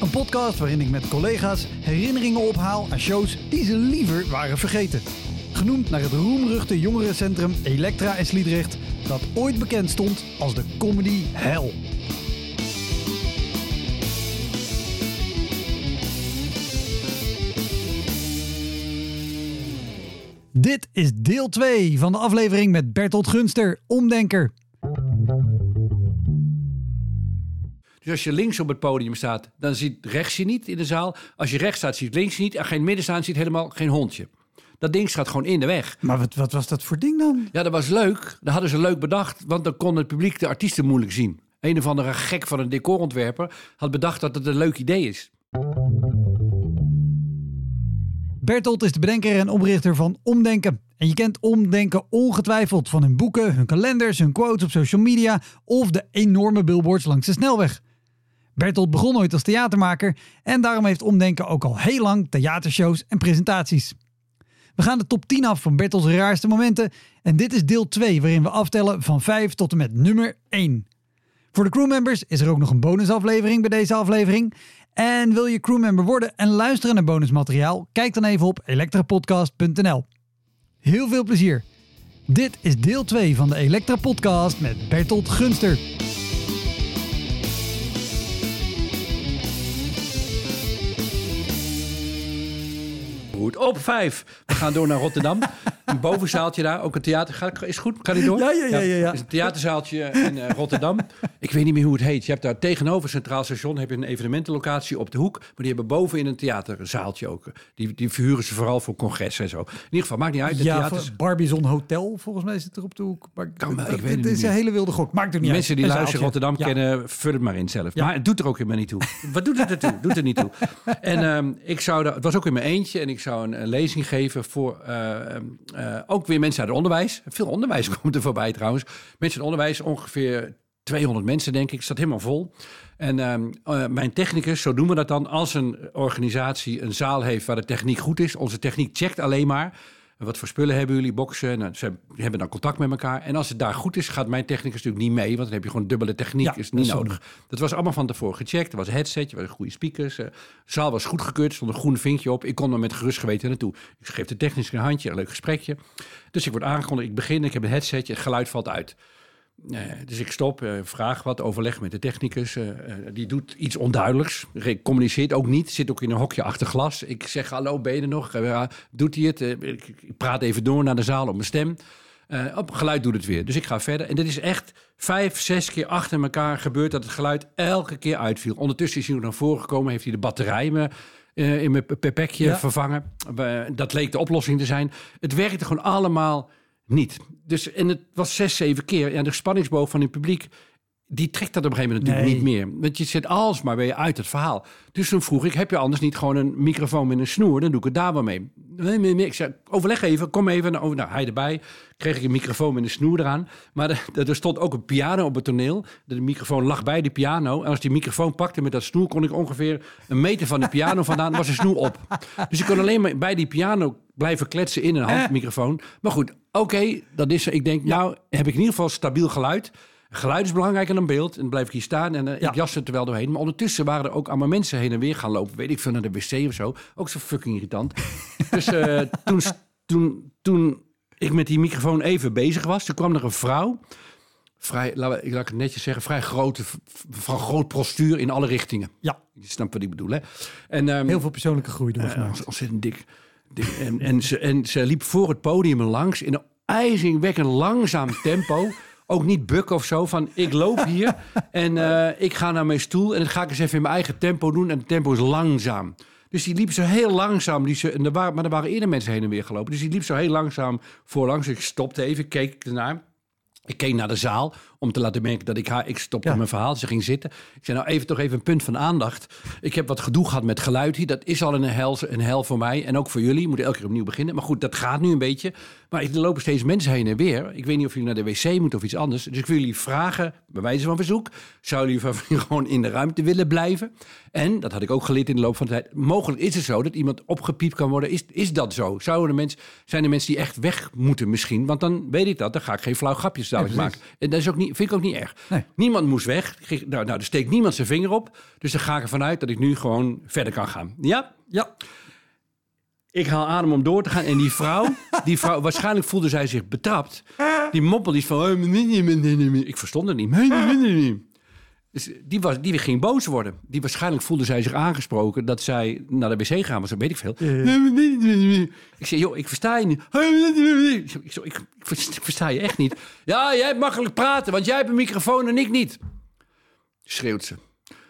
Een podcast waarin ik met collega's herinneringen ophaal aan shows die ze liever waren vergeten. Genoemd naar het roemruchte jongerencentrum Elektra in Sliedrecht, dat ooit bekend stond als de comedy hell. Dit is deel 2 van de aflevering met Bertolt Gunster, omdenker. Dus als je links op het podium staat, dan ziet rechts je niet in de zaal. Als je rechts staat, ziet links je niet. En het midden staan, ziet helemaal geen hondje. Dat ding staat gewoon in de weg. Maar wat, wat was dat voor ding dan? Ja, dat was leuk. Dat hadden ze leuk bedacht, want dan kon het publiek de artiesten moeilijk zien. Een of andere gek van een decorontwerper had bedacht dat het een leuk idee is. Bertolt is de bedenker en oprichter van Omdenken. En je kent Omdenken ongetwijfeld van hun boeken, hun kalenders, hun quotes op social media of de enorme billboards langs de snelweg. Bertolt begon ooit als theatermaker en daarom heeft Omdenken ook al heel lang theatershows en presentaties. We gaan de top 10 af van Bertolts raarste momenten en dit is deel 2 waarin we aftellen van 5 tot en met nummer 1. Voor de crewmembers is er ook nog een bonusaflevering bij deze aflevering. En wil je crewmember worden en luisteren naar bonusmateriaal? Kijk dan even op elektrapodcast.nl. Heel veel plezier. Dit is deel 2 van de Elektra Podcast met Bertolt Gunster. Goed, op vijf. We gaan door naar Rotterdam. Een bovenzaaltje daar, ook een theater. Ga, is goed? Kan die door? Ja, ja, ja, ja, ja. is een theaterzaaltje in eh, Rotterdam. Ik weet niet meer hoe het heet. Je hebt daar tegenover Centraal Station heb je een evenementenlocatie op de hoek. Maar die hebben boven in een theaterzaaltje ook. Die, die verhuren ze vooral voor congressen en zo. In ieder geval, maakt niet uit. De Ja, theaters, Barbizon Hotel, volgens mij zit er op de hoek. Maar Kan ik weet het is een hele wilde gok. Maakt er niet Mensen uit. die Een luisteren. Rotterdam Ja. kennen, vul het maar in zelf. Ja. Maar het doet er ook helemaal niet toe. Wat doet het ertoe? Doet er niet toe. En ehm, ik zou, daar- het was ook in mijn eentje en ik zou een, een lezing geven voor eh, eh, ook weer mensen uit het onderwijs. Veel onderwijs komt er voorbij trouwens. Mensen uit het onderwijs, ongeveer 200 mensen denk ik, staat helemaal vol. En ehm, eh, mijn technicus, zo doen we dat dan, als een organisatie een zaal heeft waar de techniek goed is. Onze techniek checkt alleen maar. Wat voor spullen hebben jullie? Boksen. Nou, ze hebben dan contact met elkaar. En als het daar goed is, gaat mijn technicus natuurlijk niet mee. Want dan heb je gewoon dubbele techniek. Ja, is dat niet is nodig. Dat was allemaal van tevoren gecheckt. Er was een headset, er waren goede speakers. eh, De zaal was goedgekeurd, er stond een groen vinkje op. Ik kon er met gerust geweten naartoe. Ik geef de technicus een handje, een leuk gesprekje. Dus ik word aangekondigd, ik begin, ik heb een headsetje, het geluid valt uit. Dus ik stop, eh, vraag wat, overleg met de technicus. eh, eh, die doet iets onduidelijks, communiceert ook niet, zit ook in een hokje achter glas. Ik zeg, hallo, ben je er nog? Doet hij het? Ik, praat even door naar de zaal op mijn stem. Op geluid doet het weer. Dus ik ga verder. En dit is echt vijf, zes keer achter elkaar gebeurd dat het geluid elke keer uitviel. Ondertussen is hij naar voren gekomen, heeft hij de batterij me, in mijn pepekje Ja. vervangen. Dat leek de oplossing te zijn. Het werkte gewoon allemaal niet. Dus, en het was zes, zeven keer. En de spanningsboog van het publiek, die trekt dat op een gegeven moment natuurlijk Nee. niet meer. Want je zit alsmaar weer uit het verhaal. Dus toen vroeg ik, heb je anders niet gewoon een microfoon met een snoer? Dan doe ik het daar wel mee. Nee, nee, nee. Ik zei, overleg even, kom even. Nou, nou, hij erbij. Kreeg ik een microfoon met een snoer eraan. Maar er, er stond ook een piano op het toneel. De microfoon lag bij de piano. En als die microfoon pakte met dat snoer... kon ik ongeveer een meter van de piano vandaan... was de snoer op. Dus ik kon alleen maar bij die piano blijven kletsen in een handmicrofoon. Maar goed, oké, dat is. Ik denk, nou heb ik in ieder geval stabiel geluid... Geluid is belangrijker dan beeld. En dan blijf ik hier staan en eh, Ja. ik jas er wel doorheen. Maar ondertussen waren er ook allemaal mensen heen en weer gaan lopen. Weet ik veel, naar de wc of zo. Ook zo fucking irritant. dus eh, toen, toen, toen ik met die microfoon even bezig was... toen kwam er een vrouw... Vrij, laat, ik- het netjes zeggen... vrij grote, van groot postuur in alle richtingen. Ja, Je snapt wat ik bedoel, hè? En, ehm, heel veel persoonlijke groei eh, doorgemaakt. ontzettend dik. dik. En, en, ze, en ze liep voor het podium langs in een ijzingwekkend langzaam tempo. Ook niet bukken of zo, van ik loop hier en eh, ik ga naar mijn stoel... en dat ga ik eens even in mijn eigen tempo doen en het tempo is langzaam. Dus die liep zo heel langzaam. Die ze, en er waren, maar er waren eerder mensen heen en weer gelopen. Dus die liep zo heel langzaam voorlangs. Ik stopte even, keek ernaar. Ik keek naar de zaal om te laten merken dat ik haar... Ik stopte Ja. mijn verhaal, ze ging zitten. Ik zei, nou even toch even een punt van aandacht. Ik heb wat gedoe gehad met geluid hier. Dat is al een hel, een hel voor mij en ook voor jullie. Je moet elke keer opnieuw beginnen. Maar goed, dat gaat nu een beetje. Maar er lopen steeds mensen heen en weer. Ik weet niet of jullie naar de wc moeten of iets anders. Dus ik wil jullie vragen, bij wijze van verzoek... zouden jullie van gewoon in de ruimte willen blijven? En, dat had ik ook geleerd in de loop van de tijd... mogelijk is het zo dat iemand opgepiept kan worden. Is, is dat zo? Zouden de mensen, zijn er mensen die echt weg moeten misschien? Want dan weet ik dat. Dan ga ik geen flauw grapjes dadelijk Ja, maken. En dat is ook niet, vind ik ook niet erg. Nee. Niemand moest weg. Nou, nou, er steekt niemand zijn vinger op. Dus dan ga ik ervan uit dat ik nu gewoon verder kan gaan. Ja? Ja. Ik haal adem om door te gaan. En die vrouw, die vrouw waarschijnlijk voelde zij zich betrapt. Die moppelde iets van... "Eh, nee, nee, nee, nee, nee." Ik verstond het niet. Dus die, was, die ging boos worden. Die waarschijnlijk voelde zij zich aangesproken... dat zij naar de wc gaan was. Dat weet ik veel. Ik zei, joh, ik versta je niet. Ik, zo, ik, zo, versta- je echt niet. Ja, jij hebt makkelijk praten, want jij hebt een microfoon en ik niet. Schreeuwt ze.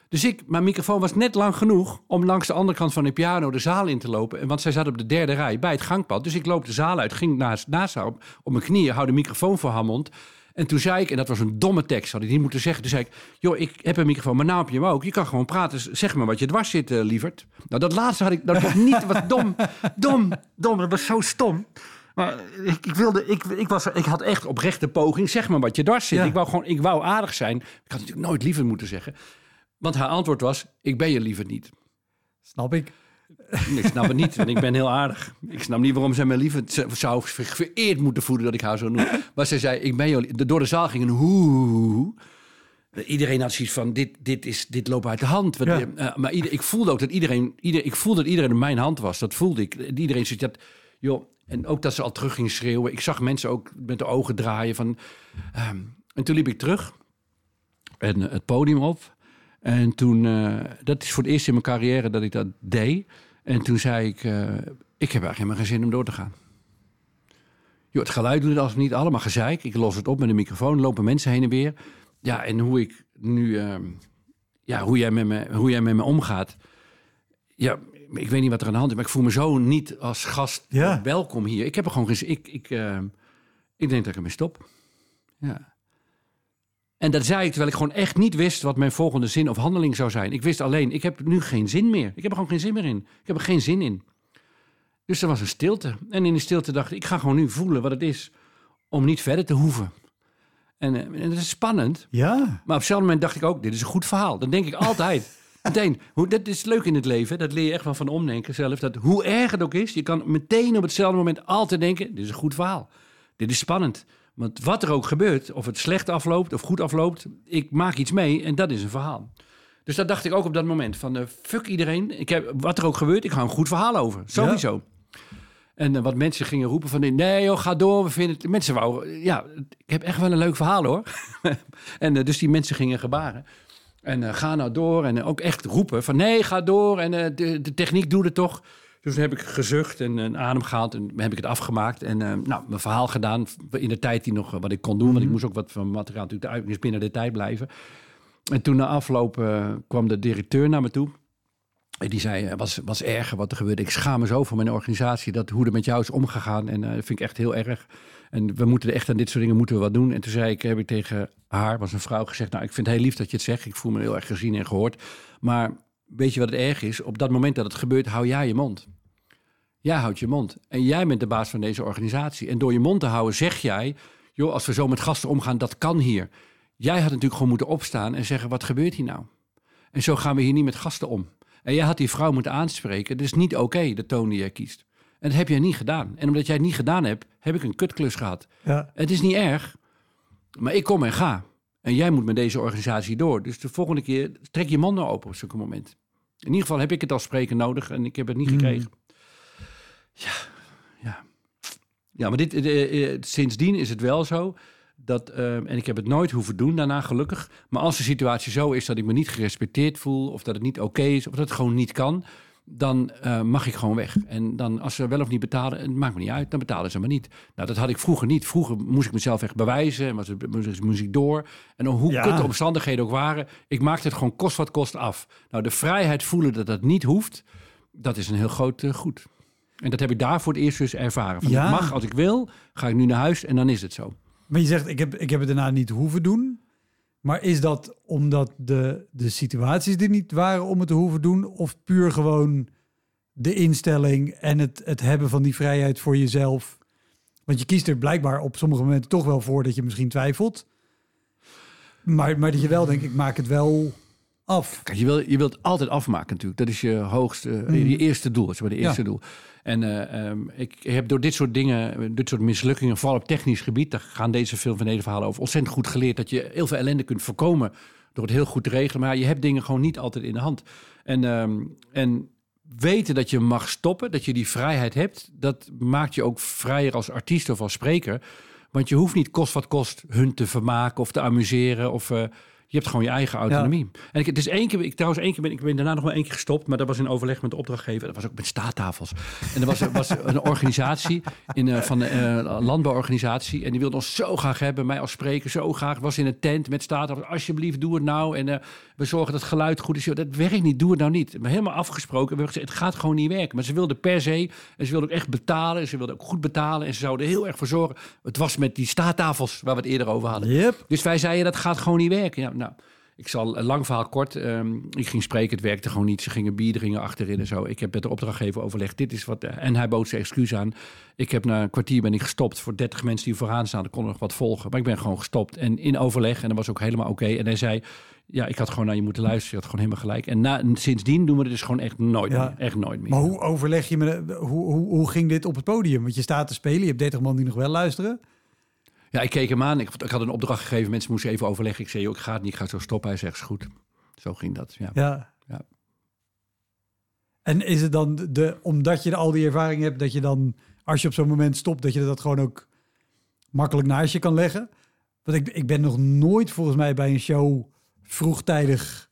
Dus ik, mijn microfoon was net lang genoeg om langs de andere kant van de piano de zaal in te lopen. En Want zij zat op de derde rij bij het gangpad. Dus ik loop de zaal uit, ging naast, naast haar op, op mijn knieën, hou de microfoon voor haar mond. En toen zei ik, en dat was een domme tekst, had ik niet moeten zeggen. Toen zei ik, joh, ik heb een microfoon, maar nou heb je hem ook. Je kan gewoon praten, zeg maar wat je dwars zit, eh, lieverd. Nou, dat laatste had ik, dat was niet, was dom, dom, dom, dat was zo stom. Maar ik, ik, wilde, ik, ik, was, ik had echt oprechte poging, zeg maar wat je dwars zit. Ja. Ik wou gewoon, ik wou aardig zijn. Ik had natuurlijk nooit liever moeten zeggen. Want haar antwoord was, ik ben je liever niet. Snap ik. Ik snap het niet, want ik ben heel aardig. Ik snap niet waarom zij me liever zou ver- vereerd moeten voelen dat ik haar zo noem. Maar ze zei, ik ben je li- Door de zaal ging een hoe. Iedereen had zoiets van, dit, dit, is, dit loopt uit de hand. Want, Ja. eh, maar ieder, ik voelde ook dat iedereen, ieder, ik voelde dat iedereen in mijn hand was. Dat voelde ik. Iedereen zegt dat, joh, en ook dat ze al terug ging schreeuwen. Ik zag mensen ook met de ogen draaien van. ehm, en toen liep ik terug en eh, het podium op. En toen, eh, dat is voor het eerst in mijn carrière dat ik dat deed. En toen zei ik, eh, ik heb eigenlijk helemaal geen zin om door te gaan. Joh, het geluid doet het als niet allemaal gezeik. Ik los het op met een microfoon, lopen mensen heen en weer. Ja, en hoe ik nu, ehm, ja, hoe jij, met me, hoe jij met me omgaat. Ja, ik weet niet wat er aan de hand is, maar ik voel me zo niet als gast Ja. welkom hier. Ik heb er gewoon geen. Ik, ik, ehm, ik denk dat ik ermee stop. Ja. En dat zei ik terwijl ik gewoon echt niet wist wat mijn volgende zin of handeling zou zijn. Ik wist alleen, ik heb nu geen zin meer. Ik heb er gewoon geen zin meer in. Ik heb er geen zin in. Dus er was een stilte. En in die stilte dacht ik, ik ga gewoon nu voelen wat het is om niet verder te hoeven. En, eh, en dat is spannend. Ja. Maar op hetzelfde moment dacht ik ook, dit is een goed verhaal. Dat denk ik altijd. Meteen, hoe, dat is leuk in het leven. Dat leer je echt wel van omdenken zelf. Dat hoe erg het ook is, je kan meteen op hetzelfde moment altijd denken... dit is een goed verhaal. Dit is spannend. Want wat er ook gebeurt, of het slecht afloopt of goed afloopt... ik maak iets mee en dat is een verhaal. Dus dat dacht ik ook op dat moment. Van eh, fuck iedereen. Ik heb, wat er ook gebeurt, ik ga een goed verhaal over. Sowieso. En eh, wat mensen gingen roepen van... nee joh, ga door, we vinden het... Mensen wouden... Ja, ik heb echt wel een leuk verhaal hoor. en eh, dus die mensen gingen gebaren. En ga nou door. En ook echt roepen van nee, ga door. En de, de techniek doet het toch. Dus toen heb ik gezucht en een adem gehaald. En heb ik het afgemaakt. En eh, nou, mijn verhaal gedaan in de tijd die nog eh, wat ik kon doen. Want ik moest ook wat van materiaal natuurlijk uit. Dus binnen de tijd blijven. En toen na afloop eh, kwam de directeur naar me toe. En die zei, was, was erger wat er gebeurde. Ik schaam me zo voor mijn organisatie, dat hoe er met jou is omgegaan. En dat vind ik echt heel erg. En we moeten echt aan dit soort dingen moeten we wat doen. En toen zei ik, heb ik tegen haar, was een vrouw, gezegd... nou, ik vind het heel lief dat je het zegt. Ik voel me heel erg gezien en gehoord. Maar weet je wat het erg is? Op dat moment dat het gebeurt, hou jij je mond. Jij houdt je mond. En jij bent de baas van deze organisatie. En door je mond te houden zeg jij... joh, als we zo met gasten omgaan, dat kan hier. Jij had natuurlijk gewoon moeten opstaan en zeggen... wat gebeurt hier nou? En zo gaan we hier niet met gasten om. En jij had die vrouw moeten aanspreken. Het is niet oké, de toon die jij kiest. En dat heb jij niet gedaan. En omdat jij het niet gedaan hebt, heb ik een kutklus gehad. Ja. Het is niet erg, maar ik kom en ga. En jij moet met deze organisatie door. Dus de volgende keer trek je mond nou open op zo'n moment. In ieder geval heb ik het als spreker nodig en ik heb het niet gekregen. Ja, ja. Ja, maar dit, eh, eh, sindsdien is het wel zo dat, eh, en ik heb het nooit hoeven doen daarna gelukkig. Maar als de situatie zo is dat ik me niet gerespecteerd voel, of dat het niet oké is, of dat het gewoon niet kan, dan eh, mag ik gewoon weg. En dan als ze wel of niet betalen, het maakt me niet uit, dan betalen ze maar niet. Nou, dat had ik vroeger niet. Vroeger moest ik mezelf echt bewijzen en was het muziek door. En hoe Ja. kut de omstandigheden ook waren, ik maakte het gewoon kost wat kost af. Nou, de vrijheid voelen dat dat niet hoeft, dat is een heel groot eh, goed. En dat heb ik daar voor het eerst dus ervaren. Van, Ja. Ik mag als ik wil, ga ik nu naar huis en dan is het zo. Maar je zegt, ik heb, ik heb het daarna niet hoeven doen. Maar is dat omdat de, de situaties er niet waren om het te hoeven doen? Of puur gewoon de instelling en het, het hebben van die vrijheid voor jezelf? Want je kiest er blijkbaar op sommige momenten toch wel voor dat je misschien twijfelt. Maar, maar dat je wel denkt, ik maak het wel af. Kijk, je, wil, je wilt altijd afmaken natuurlijk. Dat is je hoogste, je eerste doel. Zeg maar, de. Ja. eerste doel. En eh, ehm, ik heb door dit soort dingen, dit soort mislukkingen, vooral op technisch gebied, daar gaan deze film van verhalen over, ontzettend goed geleerd dat je heel veel ellende kunt voorkomen door het heel goed te regelen. Maar je hebt dingen gewoon niet altijd in de hand. En, ehm, en weten dat je mag stoppen, dat je die vrijheid hebt, dat maakt je ook vrijer als artiest of als spreker. Want je hoeft niet kost wat kost hun te vermaken of te amuseren. Of, eh, je hebt gewoon je eigen autonomie. En ik, het is één keer, ik trouwens één keer ben ik ben daarna nog wel één keer gestopt, maar dat was in overleg met de opdrachtgever. Dat was ook met staattafels. En er was, was een organisatie in, eh, van een landbouworganisatie en die wilde ons zo graag hebben, mij als spreker zo graag. Was in een tent met staattafels. Alsjeblieft, doe het nou. En eh, we zorgen dat het geluid goed is. Dat werkt niet, doe het nou niet. Maar helemaal afgesproken. We hebben gezegd, het gaat gewoon niet werken. Maar ze wilden per se, en ze wilden ook echt betalen. En ze wilden ook goed betalen. En ze zouden heel erg voor zorgen. Het was met die staattafels waar we het eerder over hadden. Yep. Dus wij zeiden, dat gaat gewoon niet werken. Ja, nou, ik zal een lang verhaal kort. ehm, ik ging spreken, het werkte gewoon niet. Ze gingen bier drinken achterin en zo. Ik heb met de opdrachtgever overlegd, dit is wat... En hij bood zijn excuus aan. Ik heb na een kwartier ben ik gestopt. Voor 30 mensen die vooraan staan, er konden nog wat volgen. Maar ik ben gewoon gestopt. En in overleg, en dat was ook helemaal oké. En hij zei, ja, ik had gewoon naar je moeten luisteren. Je had gewoon helemaal gelijk. En na, sindsdien doen we het dus gewoon echt nooit Ja. meer. Echt nooit meer. Maar hoe overleg je met, hoe, hoe, hoe ging dit op het podium? Want je staat te spelen, je hebt 30 man die nog wel luisteren. Ja, ik keek hem aan. Ik, ik had een opdracht gegeven. Mensen moesten even overleggen. Ik zei, joh, ik ga het niet. Ik ga zo stoppen. Hij zegt, is goed. Zo ging dat, ja. Ja. Ja. En is het dan de, omdat je al die ervaring hebt, dat je dan, als je op zo'n moment stopt, dat je dat gewoon ook makkelijk naast je kan leggen? Want ik, ik ben nog nooit volgens mij bij een show vroegtijdig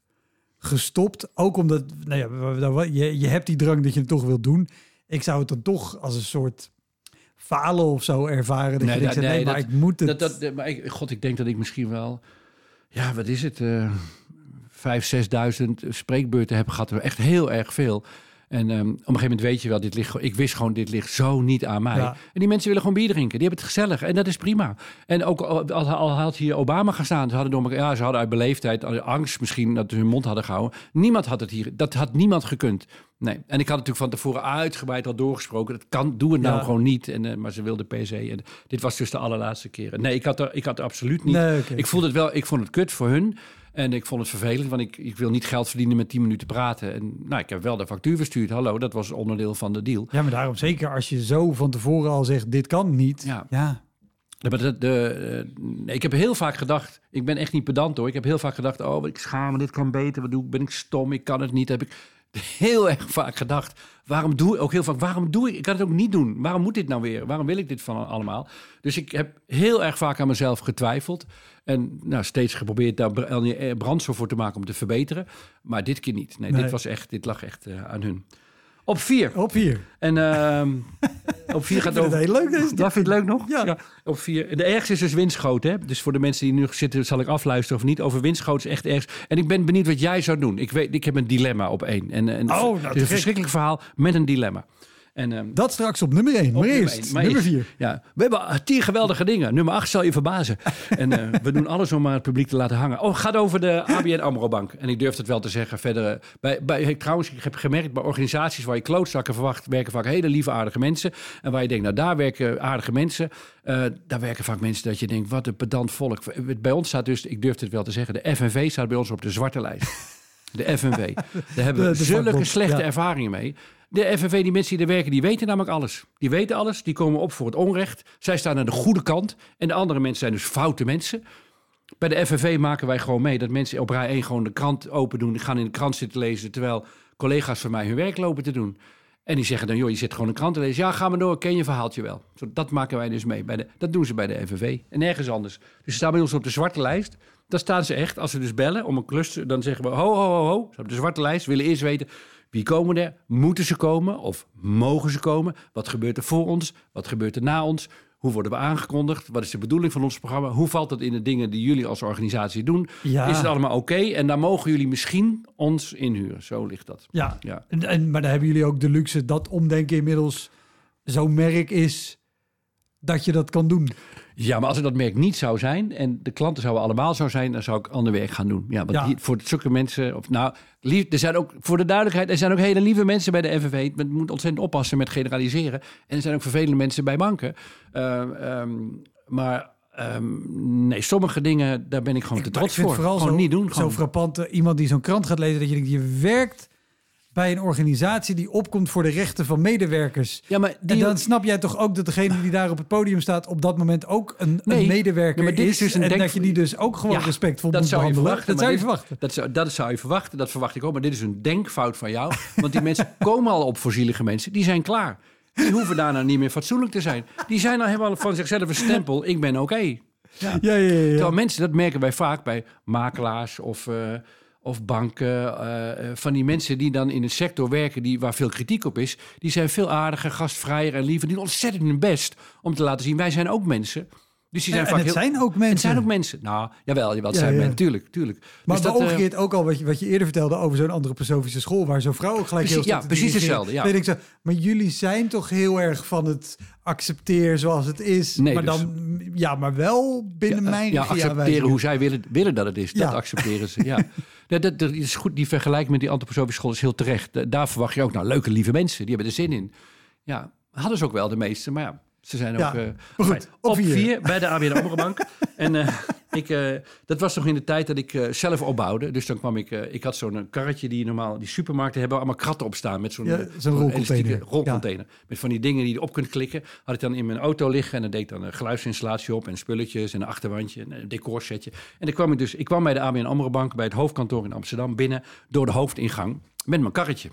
gestopt. Ook omdat, nou ja, je, je hebt die drang dat je het toch wilt doen. Ik zou het dan toch als een soort falen of zo ervaren. Dat Nee, je denkt, dat- nee, nee, maar dat- ik moet het. Dat, dat, maar ik, God, ik denk dat ik misschien wel... Ja, wat is het? eh vijf, zesduizend spreekbeurten heb gehad. Echt heel erg veel. En ehm, op een gegeven moment weet je wel, dit ligt, ik wist gewoon, dit ligt zo niet aan mij. Ja. En die mensen willen gewoon bier drinken. Die hebben het gezellig. En dat is prima. En ook al, al, al had hier Obama gestaan. Ze hadden, door ja, ze hadden uit beleefdheid, angst misschien, dat ze hun mond hadden gehouden. Niemand had het hier. Dat had niemand gekund. Nee. En ik had natuurlijk van tevoren uitgebreid al doorgesproken. Dat kan, doe het nou Ja. gewoon niet. En, eh, maar ze wilden per se. En dit was dus de allerlaatste keren. Nee, ik had er, ik had er absoluut niet. Nee. Ik voelde het wel, ik vond het kut voor hun. En ik vond het vervelend, want ik, ik wil niet geld verdienen met 10 minuten praten. En nou, ik heb wel de factuur verstuurd. Hallo, dat was onderdeel van de deal. Ja, maar daarom zeker als je zo van tevoren al zegt, dit kan niet. Ja. ja. De, de, eh, nee, ik heb heel vaak gedacht, ik ben echt niet pedant hoor. Ik heb heel vaak gedacht, oh, ik schaam me, dit kan beter. Wat doe ik? Ben ik stom? Ik kan het niet. Heb ik heel erg vaak gedacht. Waarom doe ik ook heel vaak? Waarom doe ik? Ik kan het ook niet doen. Waarom moet dit nou weer? Waarom wil ik dit van allemaal? Dus ik heb heel erg vaak aan mezelf getwijfeld en nou, steeds geprobeerd daar eh, brandstof voor te maken om te verbeteren. Maar dit keer niet. Nee, Nee. dit was echt, dit lag echt eh, aan hun. Op vier. Op vier. En ehm, op vier gaat over. heel leuk, deze Dat vind je het leuk nog? Ja. Op vier. De ergste is dus windschoten. Hè? Dus voor de mensen die nu zitten, zal ik afluisteren of niet. Over windschoten is echt erg. En ik ben benieuwd wat jij zou doen. Ik, weet, ik heb een dilemma op één. En, en Oh, nou, het te is een verschrikkelijk verhaal met een dilemma. En, ehm, Dat straks op nummer één. op Maar nummer eerst, nummer eerst- vier. Ja, we hebben tien geweldige dingen. Nummer acht zal je verbazen. en eh, we doen alles om maar het publiek te laten hangen. Oh, het gaat over de ABN AMRO Bank. En ik durf het wel te zeggen. Verder, eh, bij, bij, ik, trouwens, ik heb gemerkt bij organisaties waar je klootzakken verwacht, werken vaak hele lieve aardige mensen. En waar je denkt, nou daar werken aardige mensen. eh, daar werken vaak mensen dat je denkt, wat een pedant volk. Bij ons staat dus, ik durf het wel te zeggen, de FNV staat bij ons op de zwarte lijst. De FNV. Daar hebben we zulke slechte ja. ervaringen mee. De FNV, die mensen die er werken, die weten namelijk alles. Die weten alles, die komen op voor het onrecht. Zij staan aan de goede kant. En de andere mensen zijn dus foute mensen. Bij de FNV maken wij gewoon mee dat mensen op rij 1 gewoon de krant open doen. Die gaan in de krant zitten lezen, terwijl collega's van mij hun werk lopen te doen. En die zeggen dan, joh, je zit gewoon een krant te lezen. Ja, ga maar door, ken je verhaaltje wel. Zo, dat maken wij dus mee. Bij de, dat doen ze bij de FNV en nergens anders. Dus ze staan bij ons op de zwarte lijst. Daar staan ze echt, als ze dus bellen om een klus, dan zeggen we, ho, ho, ho, ho. Ze op de zwarte lijst, willen eerst weten, Wie komen er? Moeten ze komen of mogen ze komen? Wat gebeurt er voor ons? Wat gebeurt er na ons? Hoe worden we aangekondigd? Wat is de bedoeling van ons programma? Hoe valt het in de dingen die jullie als organisatie doen? Ja. Is het allemaal oké? En dan mogen jullie misschien ons inhuren. Zo ligt dat. Ja, Ja. En, en, maar dan hebben jullie ook de luxe dat omdenken inmiddels zo'n merk is dat je dat kan doen. Ja, maar als het dat merk niet zou zijn en de klanten zouden allemaal zo zijn, dan zou ik ander werk gaan doen. Ja, want Ja. hier- voor zulke mensen, of nou, lief, er zijn ook voor de duidelijkheid, er zijn ook hele lieve mensen bij de FNV. Men moet ontzettend oppassen met generaliseren. En er zijn ook vervelende mensen bij banken. Ehm, ehm, maar ehm, nee, sommige dingen, daar ben ik gewoon te trots ik vind voor. vooral gewoon zo, niet doen. Zo frappant, eh, iemand die zo'n krant gaat lezen, dat je denkt, je werkt bij een organisatie die opkomt voor de rechten van medewerkers. Ja, maar En die, dan snap jij toch ook dat degene die daar op het podium staat op dat moment ook een, Nee, een medewerker maar dit is dus een en denk- dat je die dus ook gewoon Ja, respectvol dat moet zou je behandelen. verwachten. dat zou je verwachten. Dat zou, dat zou je verwachten, dat verwacht ik ook. Maar dit is een denkfout van jou. Want die mensen komen al op voor zielige mensen. Die zijn klaar. Die hoeven daarna niet meer fatsoenlijk te zijn. Die zijn al helemaal van zichzelf een stempel. Ik ben oké. Ja, ja, ja. ja. Terwijl mensen, dat merken wij vaak bij makelaars of, eh, of banken. eh, eh, van die mensen die dan in een sector werken die, waar veel kritiek op is. Die zijn veel aardiger, gastvrijer en liever. Die doen ontzettend hun best om te laten zien, wij zijn ook mensen. Dus die zijn En vaak het heel... zijn ook mensen. Het zijn ook mensen. Nou, jawel, jawel het Ja, zijn ja. mensen. Tuurlijk, tuurlijk. Maar, Dus dat, eh, omgekeerd ook al wat je, wat je eerder vertelde over zo'n antroposofische school, waar zo'n vrouw ook gelijk Precies, heel ja, precies hetzelfde, ja. Denk ik zo, maar jullie zijn toch heel erg van het accepteer zoals het is, Nee, maar dus- dan ja, maar wel binnen ja, mijn ja, accepteren hoe zij willen, willen dat het is. Dat Ja. accepteren ze, ja. dat, dat, is goed, die vergelijking met die antroposofische school is heel terecht. Da- Daar verwacht je ook, nou, leuke, lieve mensen. Die hebben er zin in. Ja, hadden ze ook wel de meeste, maar ja, ze zijn Ja, ook... eh, goed, fijn. op vier. vier bij de ABN AMRO Bank. en eh, ik, eh, dat was nog in de tijd dat ik eh, zelf opbouwde. Dus dan kwam ik... eh, ik had zo'n karretje die normaal... Die supermarkten hebben allemaal kratten op staan met zo'n Ja, eh, rolcontainer. rolcontainer. Met van die dingen die je op kunt klikken. Had ik dan in mijn auto liggen en dan deed ik dan een geluidsinstallatie op en spulletjes en een achterwandje en een decorsetje. En dan kwam ik dus, ik kwam bij de ABN AMRO Bank bij het hoofdkantoor in Amsterdam binnen door de hoofdingang met mijn karretje.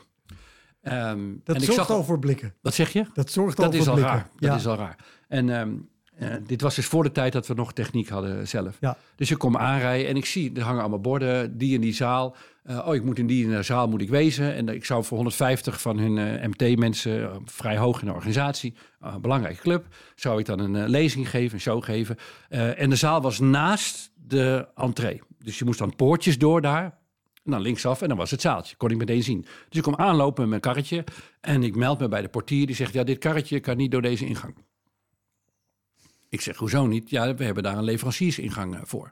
Ehm, Dat en ik zorgt zag al voor blikken. Wat zeg je? Dat zorgt al Dat is voor al blikken. raar. Dat is al raar. En ehm, eh, dit was dus voor de tijd dat we nog techniek hadden zelf. Ja. Dus ik kom aanrijden en ik zie, er hangen allemaal borden, die in die zaal. Eh, oh, ik moet in die in zaal moet ik wezen. En ik zou voor 150 van hun eh, MT-mensen, vrij hoog in de organisatie, een belangrijke club, zou ik dan een lezing geven, een show geven. En de zaal was naast de entree. Dus je moest dan poortjes door daar. Dan linksaf en dan was het zaaltje. Kon ik meteen zien. Dus ik kom aanlopen met mijn karretje. En ik meld me bij de portier. Die zegt, ja, dit karretje kan niet door deze ingang. Ik zeg, hoezo niet? Ja, we hebben daar een leveranciersingang eh, voor.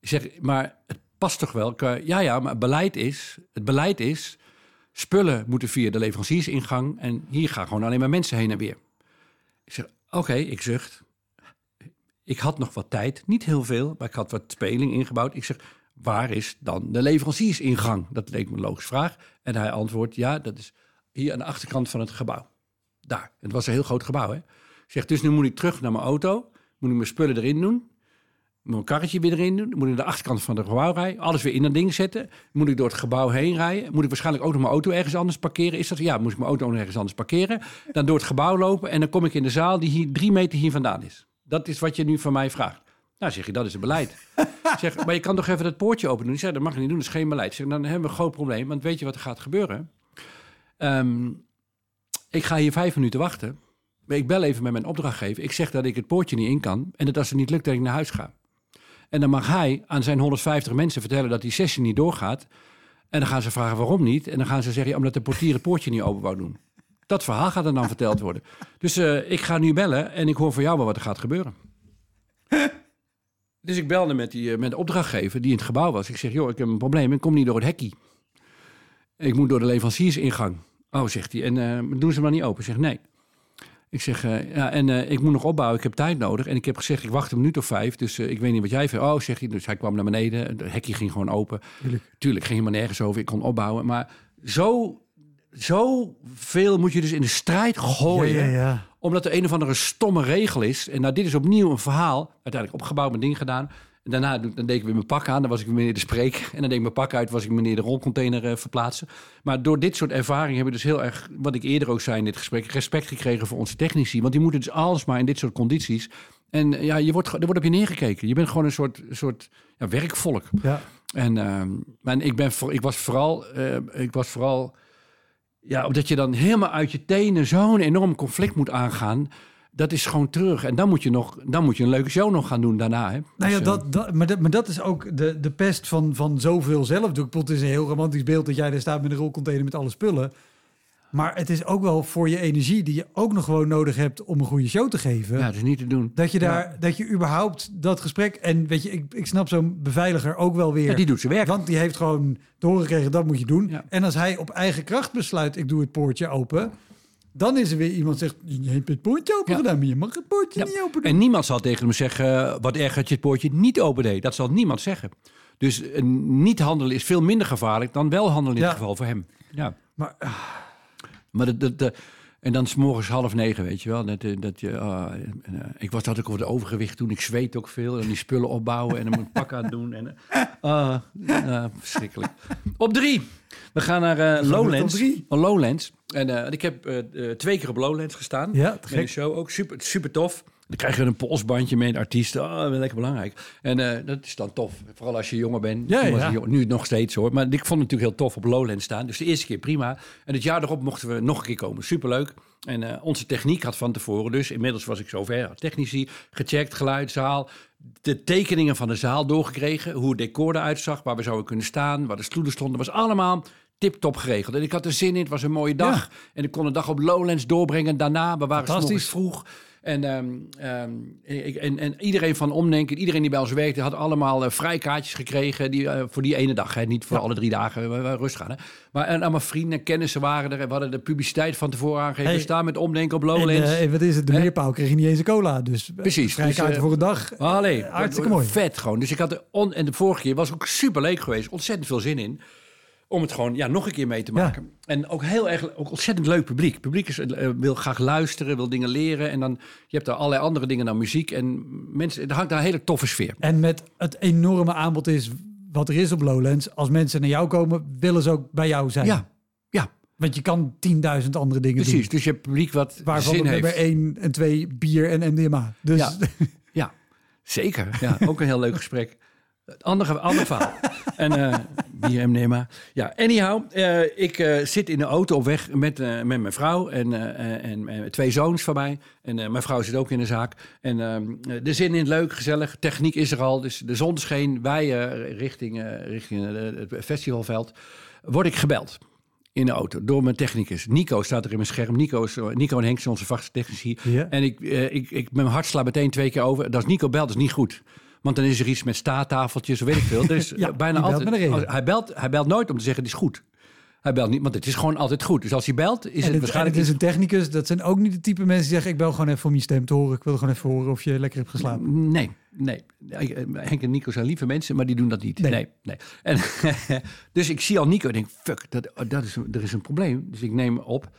Ik zeg, maar het past toch wel? Ja, ja, maar het beleid is... Het beleid is... Spullen moeten via de leveranciersingang... en hier gaan gewoon alleen maar mensen heen en weer. Ik zeg, oké, ik zucht. Ik had nog wat tijd, niet heel veel... maar ik had wat speling ingebouwd. Ik zeg, waar is dan de leveranciersingang? Dat leek me een logische vraag. En hij antwoordt, ja, dat is hier aan de achterkant van het gebouw. Daar. Het was een heel groot gebouw, hè? Ik zeg, dus nu moet ik terug naar mijn auto. Moet ik mijn spullen erin doen. Mijn karretje weer erin doen. Moet ik naar de achterkant van het gebouw rijden. Alles weer in dat ding zetten. Moet ik door het gebouw heen rijden. Moet ik waarschijnlijk ook nog mijn auto ergens anders parkeren. Is dat? Ja, moet ik mijn auto nog ergens anders parkeren. Dan door het gebouw lopen. En dan kom ik in de zaal die hier drie meter hier vandaan is. Dat is wat je nu van mij vraagt. Nou, zeg je, dat is het beleid. Zeg, maar je kan toch even dat poortje open doen? Ik dat mag je niet doen, dat is geen beleid. Zeg, dan hebben we een groot probleem. Want weet je wat er gaat gebeuren? Ehm, ik ga hier vijf minuten wachten. Ik bel even met mijn opdrachtgever. Ik zeg dat ik het poortje niet in kan. En dat als het niet lukt, dat ik naar huis ga. En dan mag hij aan zijn 150 mensen vertellen dat die sessie niet doorgaat. En dan gaan ze vragen waarom niet. En dan gaan ze zeggen, omdat de portier het poortje niet open wou doen. Dat verhaal gaat er dan verteld worden. Dus eh, ik ga nu bellen en ik hoor van jou wel wat er gaat gebeuren. Dus ik belde met, die, eh, met de opdrachtgever die in het gebouw was. Ik zeg, joh, ik heb een probleem. Ik kom niet door het hekkie. Ik moet door de leveranciersingang. Oh, zegt hij. En eh, doen ze maar niet open? Ik zeg, nee. Ik zeg, eh, ja, en ik moet nog opbouwen. Ik heb tijd nodig. En ik heb gezegd, ik wacht een minuut of vijf. Dus ik weet niet wat jij vindt. Oh, zegt hij. Dus hij kwam naar beneden. Het hekje ging gewoon open. Tuurlijk. Tuurlijk, ging helemaal nergens over. Ik kon opbouwen. Maar zo, zo veel moet je dus in de strijd gooien Ja, ja, ja. Omdat er een of andere stomme regel is. En nou, dit is opnieuw een verhaal. Uiteindelijk opgebouwd, mijn ding gedaan. En daarna dan deed ik weer mijn pak aan. Dan was ik meneer de spreek. En dan deed ik mijn pak uit. Was ik meneer de rolcontainer eh, verplaatsen. Maar door dit soort ervaringen hebben we dus heel erg... wat ik eerder ook zei in dit gesprek... respect gekregen voor onze technici. Want die moeten dus alles maar in dit soort condities... En eh, ja, je wordt, er wordt op je neergekeken. Je bent gewoon een soort, soort ja, werkvolk. Ja. En, en ik, ben, ik was vooral, eh, ik was vooral, ja, omdat je dan helemaal uit je tenen zo'n enorm conflict moet aangaan. Dat is gewoon terug. En dan moet je, nog, dan moet je een leuke show nog gaan doen daarna. Hè? Nou ja, dat, dat, maar, dat, maar dat is ook de, de pest van, van zoveel zelfdoek. Het is een heel romantisch beeld dat jij daar staat met een rolcontainer met alle spullen. Maar het is ook wel voor je energie die je ook nog gewoon nodig hebt om een goede show te geven. ja, dat is niet te doen. Dat je daar, dat je überhaupt dat gesprek. En weet je, ik, ik snap zo'n beveiliger ook wel weer. Ja, die doet zijn werk. Want die heeft gewoon te horen gekregen, dat moet je doen. Ja. En als hij op eigen kracht besluit, ik doe het poortje open. Dan is er weer iemand zegt, je hebt het poortje open gedaan, maar je mag het poortje niet open doen. En niemand zal tegen hem zeggen, wat erg dat je het poortje niet open deed. Dat zal niemand zeggen. Dus eh, niet handelen is veel minder gevaarlijk dan wel handelen in dit geval voor hem. Ja. Maar ah, Maar dat, dat, dat- en dan is morgens half negen, weet je wel. Dat, eh, dat je, eh, ik was dat ook over de overgewicht toen. Ik zweet ook veel. En die spullen opbouwen en dan moet ik pak aan doen. En, ah, verschrikkelijk. Op drie. We gaan naar op Lowlands. drie? Oh, Lowlands. En ik heb twee keer op Lowlands gestaan. Ja, te gek. een show ook super, super tof. Dan krijg je een polsbandje met artiesten. Oh, lekker belangrijk. En eh, dat is dan tof. Vooral als je jonger bent. Ja, ja. jong- nu nog steeds hoor. Maar ik vond het natuurlijk heel tof op Lowlands staan. Dus de eerste keer prima. En het jaar erop mochten we nog een keer komen. Superleuk. En eh, onze techniek had van tevoren dus. Inmiddels was ik zover. Technici gecheckt, geluid, zaal. De tekeningen van de zaal doorgekregen. Hoe het decor eruit zag. Waar we zouden kunnen staan. Waar de stoelen stonden. was allemaal tip-top geregeld. En ik had er zin in. Het was een mooie dag. En ik kon de dag op Lowlands doorbrengen. Daarna, we waren vroeg. En, ehm, ehm, ik, en, en iedereen van Omdenken, iedereen die bij ons werkte, had allemaal eh, vrijkaartjes gekregen die, eh, voor die ene dag. Hè? Niet voor alle drie dagen, we, we rustig gaan. Hè? Maar en allemaal vrienden en kennissen waren er. En we hadden de publiciteit van tevoren aangegeven. Hey. We staan met Omdenken op Lowlands. eh, en wat is het? De meerpaal kreeg je niet eens een cola. Dus Precies, Vrijkaarten dus, eh, voor een dag. Allee, Eh, hartstikke mooi. Vet gewoon. Dus ik had on, en de vorige keer was ook super leuk geweest. Ontzettend veel zin in. Om het gewoon ja, nog een keer mee te Ja. maken. En ook heel erg, ook ontzettend leuk publiek. Publiek is, eh, wil graag luisteren, wil dingen leren. En dan, je hebt daar allerlei andere dingen dan muziek. En mensen, er hangt daar een hele toffe sfeer. En met het enorme aanbod is wat er is op Lowlands. Als mensen naar jou komen, willen ze ook bij jou zijn. Ja, ja, Want je kan 10.000 andere dingen precies. doen. Dus je hebt publiek wat Waarvan zin heeft. nummer 1 en 2 bier en MDMA. Dus Ja. Ja, zeker. Ja, ook een heel leuk gesprek. Andere, ander verhaal. En eh bier MDMA. Ja, anyhow. eh, ik eh, zit in de auto op weg met, eh, met mijn vrouw en, en, en twee zoons van mij. En mijn vrouw zit ook in de zaak. En ehm, de zin in, leuk, gezellig. Techniek is er al. Dus de zon scheen. Wij richting, richting het festivalveld. Word ik gebeld in de auto door mijn technicus. Nico staat er in mijn scherm. Nico, is, Nico en Henk zijn onze vaste technici. Ja. En ik, ik, ik, mijn hart slaat meteen twee keer over. Dat is Nico belt, is niet goed. Want dan is er iets met staattafeltjes, weet ik veel. Ja, eh, bijna belt altijd. als- hij, belt, hij belt nooit om te zeggen: het is goed. Hij belt niet, want het is gewoon altijd goed. Dus als hij belt, is en het, waarschijnlijk. het is een technicus. Dat zijn ook niet de type mensen die zeggen... ik bel gewoon even om je stem te horen. Ik wil gewoon even horen of je lekker hebt geslapen. Nee, nee. Eh, Henk en Nico zijn lieve mensen, maar die doen dat niet. Nee. Nee, nee. En, dus ik zie al Nico en denk, fuck, dat, dat is, er is een probleem. Dus ik neem op.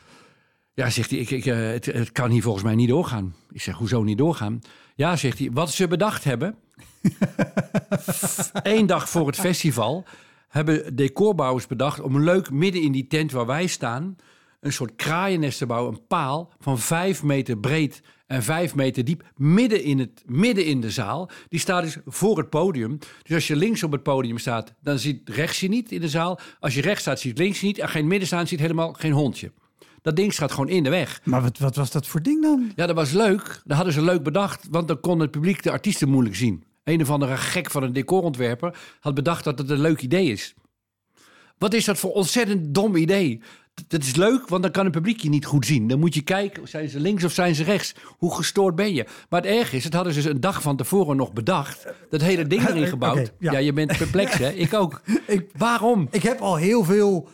Ja, zegt hij, ik, ik, eh, het, het kan hier volgens mij niet doorgaan. Ik zeg, hoezo niet doorgaan? Ja, zegt hij, wat ze bedacht hebben... Eén dag voor het festival hebben decorbouwers bedacht... om leuk midden in die tent waar wij staan... een soort kraaiennest te bouwen, een paal van vijf meter breed en vijf meter diep, midden in, het, midden in de zaal. Die staat dus voor het podium. Dus als je links op het podium staat, dan ziet rechts je niet in de zaal. Als je rechts staat, ziet links je niet. En het midden staan, ziet helemaal geen hondje. Dat ding staat gewoon in de weg. Maar wat, wat was dat voor ding dan? Ja, dat was leuk. Dat hadden ze leuk bedacht, want dan kon het publiek de artiesten moeilijk zien. Een of andere gek van een decorontwerper had bedacht dat het een leuk idee is. Wat is dat voor ontzettend dom idee? Dat is leuk, want dan kan het publiek je niet goed zien. Dan moet je kijken, zijn ze links of zijn ze rechts? Hoe gestoord ben je? Maar het erg is, het hadden ze dus een dag van tevoren nog bedacht. Dat hele ding erin Oké, gebouwd. ja. ja. je bent perplex, hè? Ik ook. Ik- Waarom? Ik heb al heel veel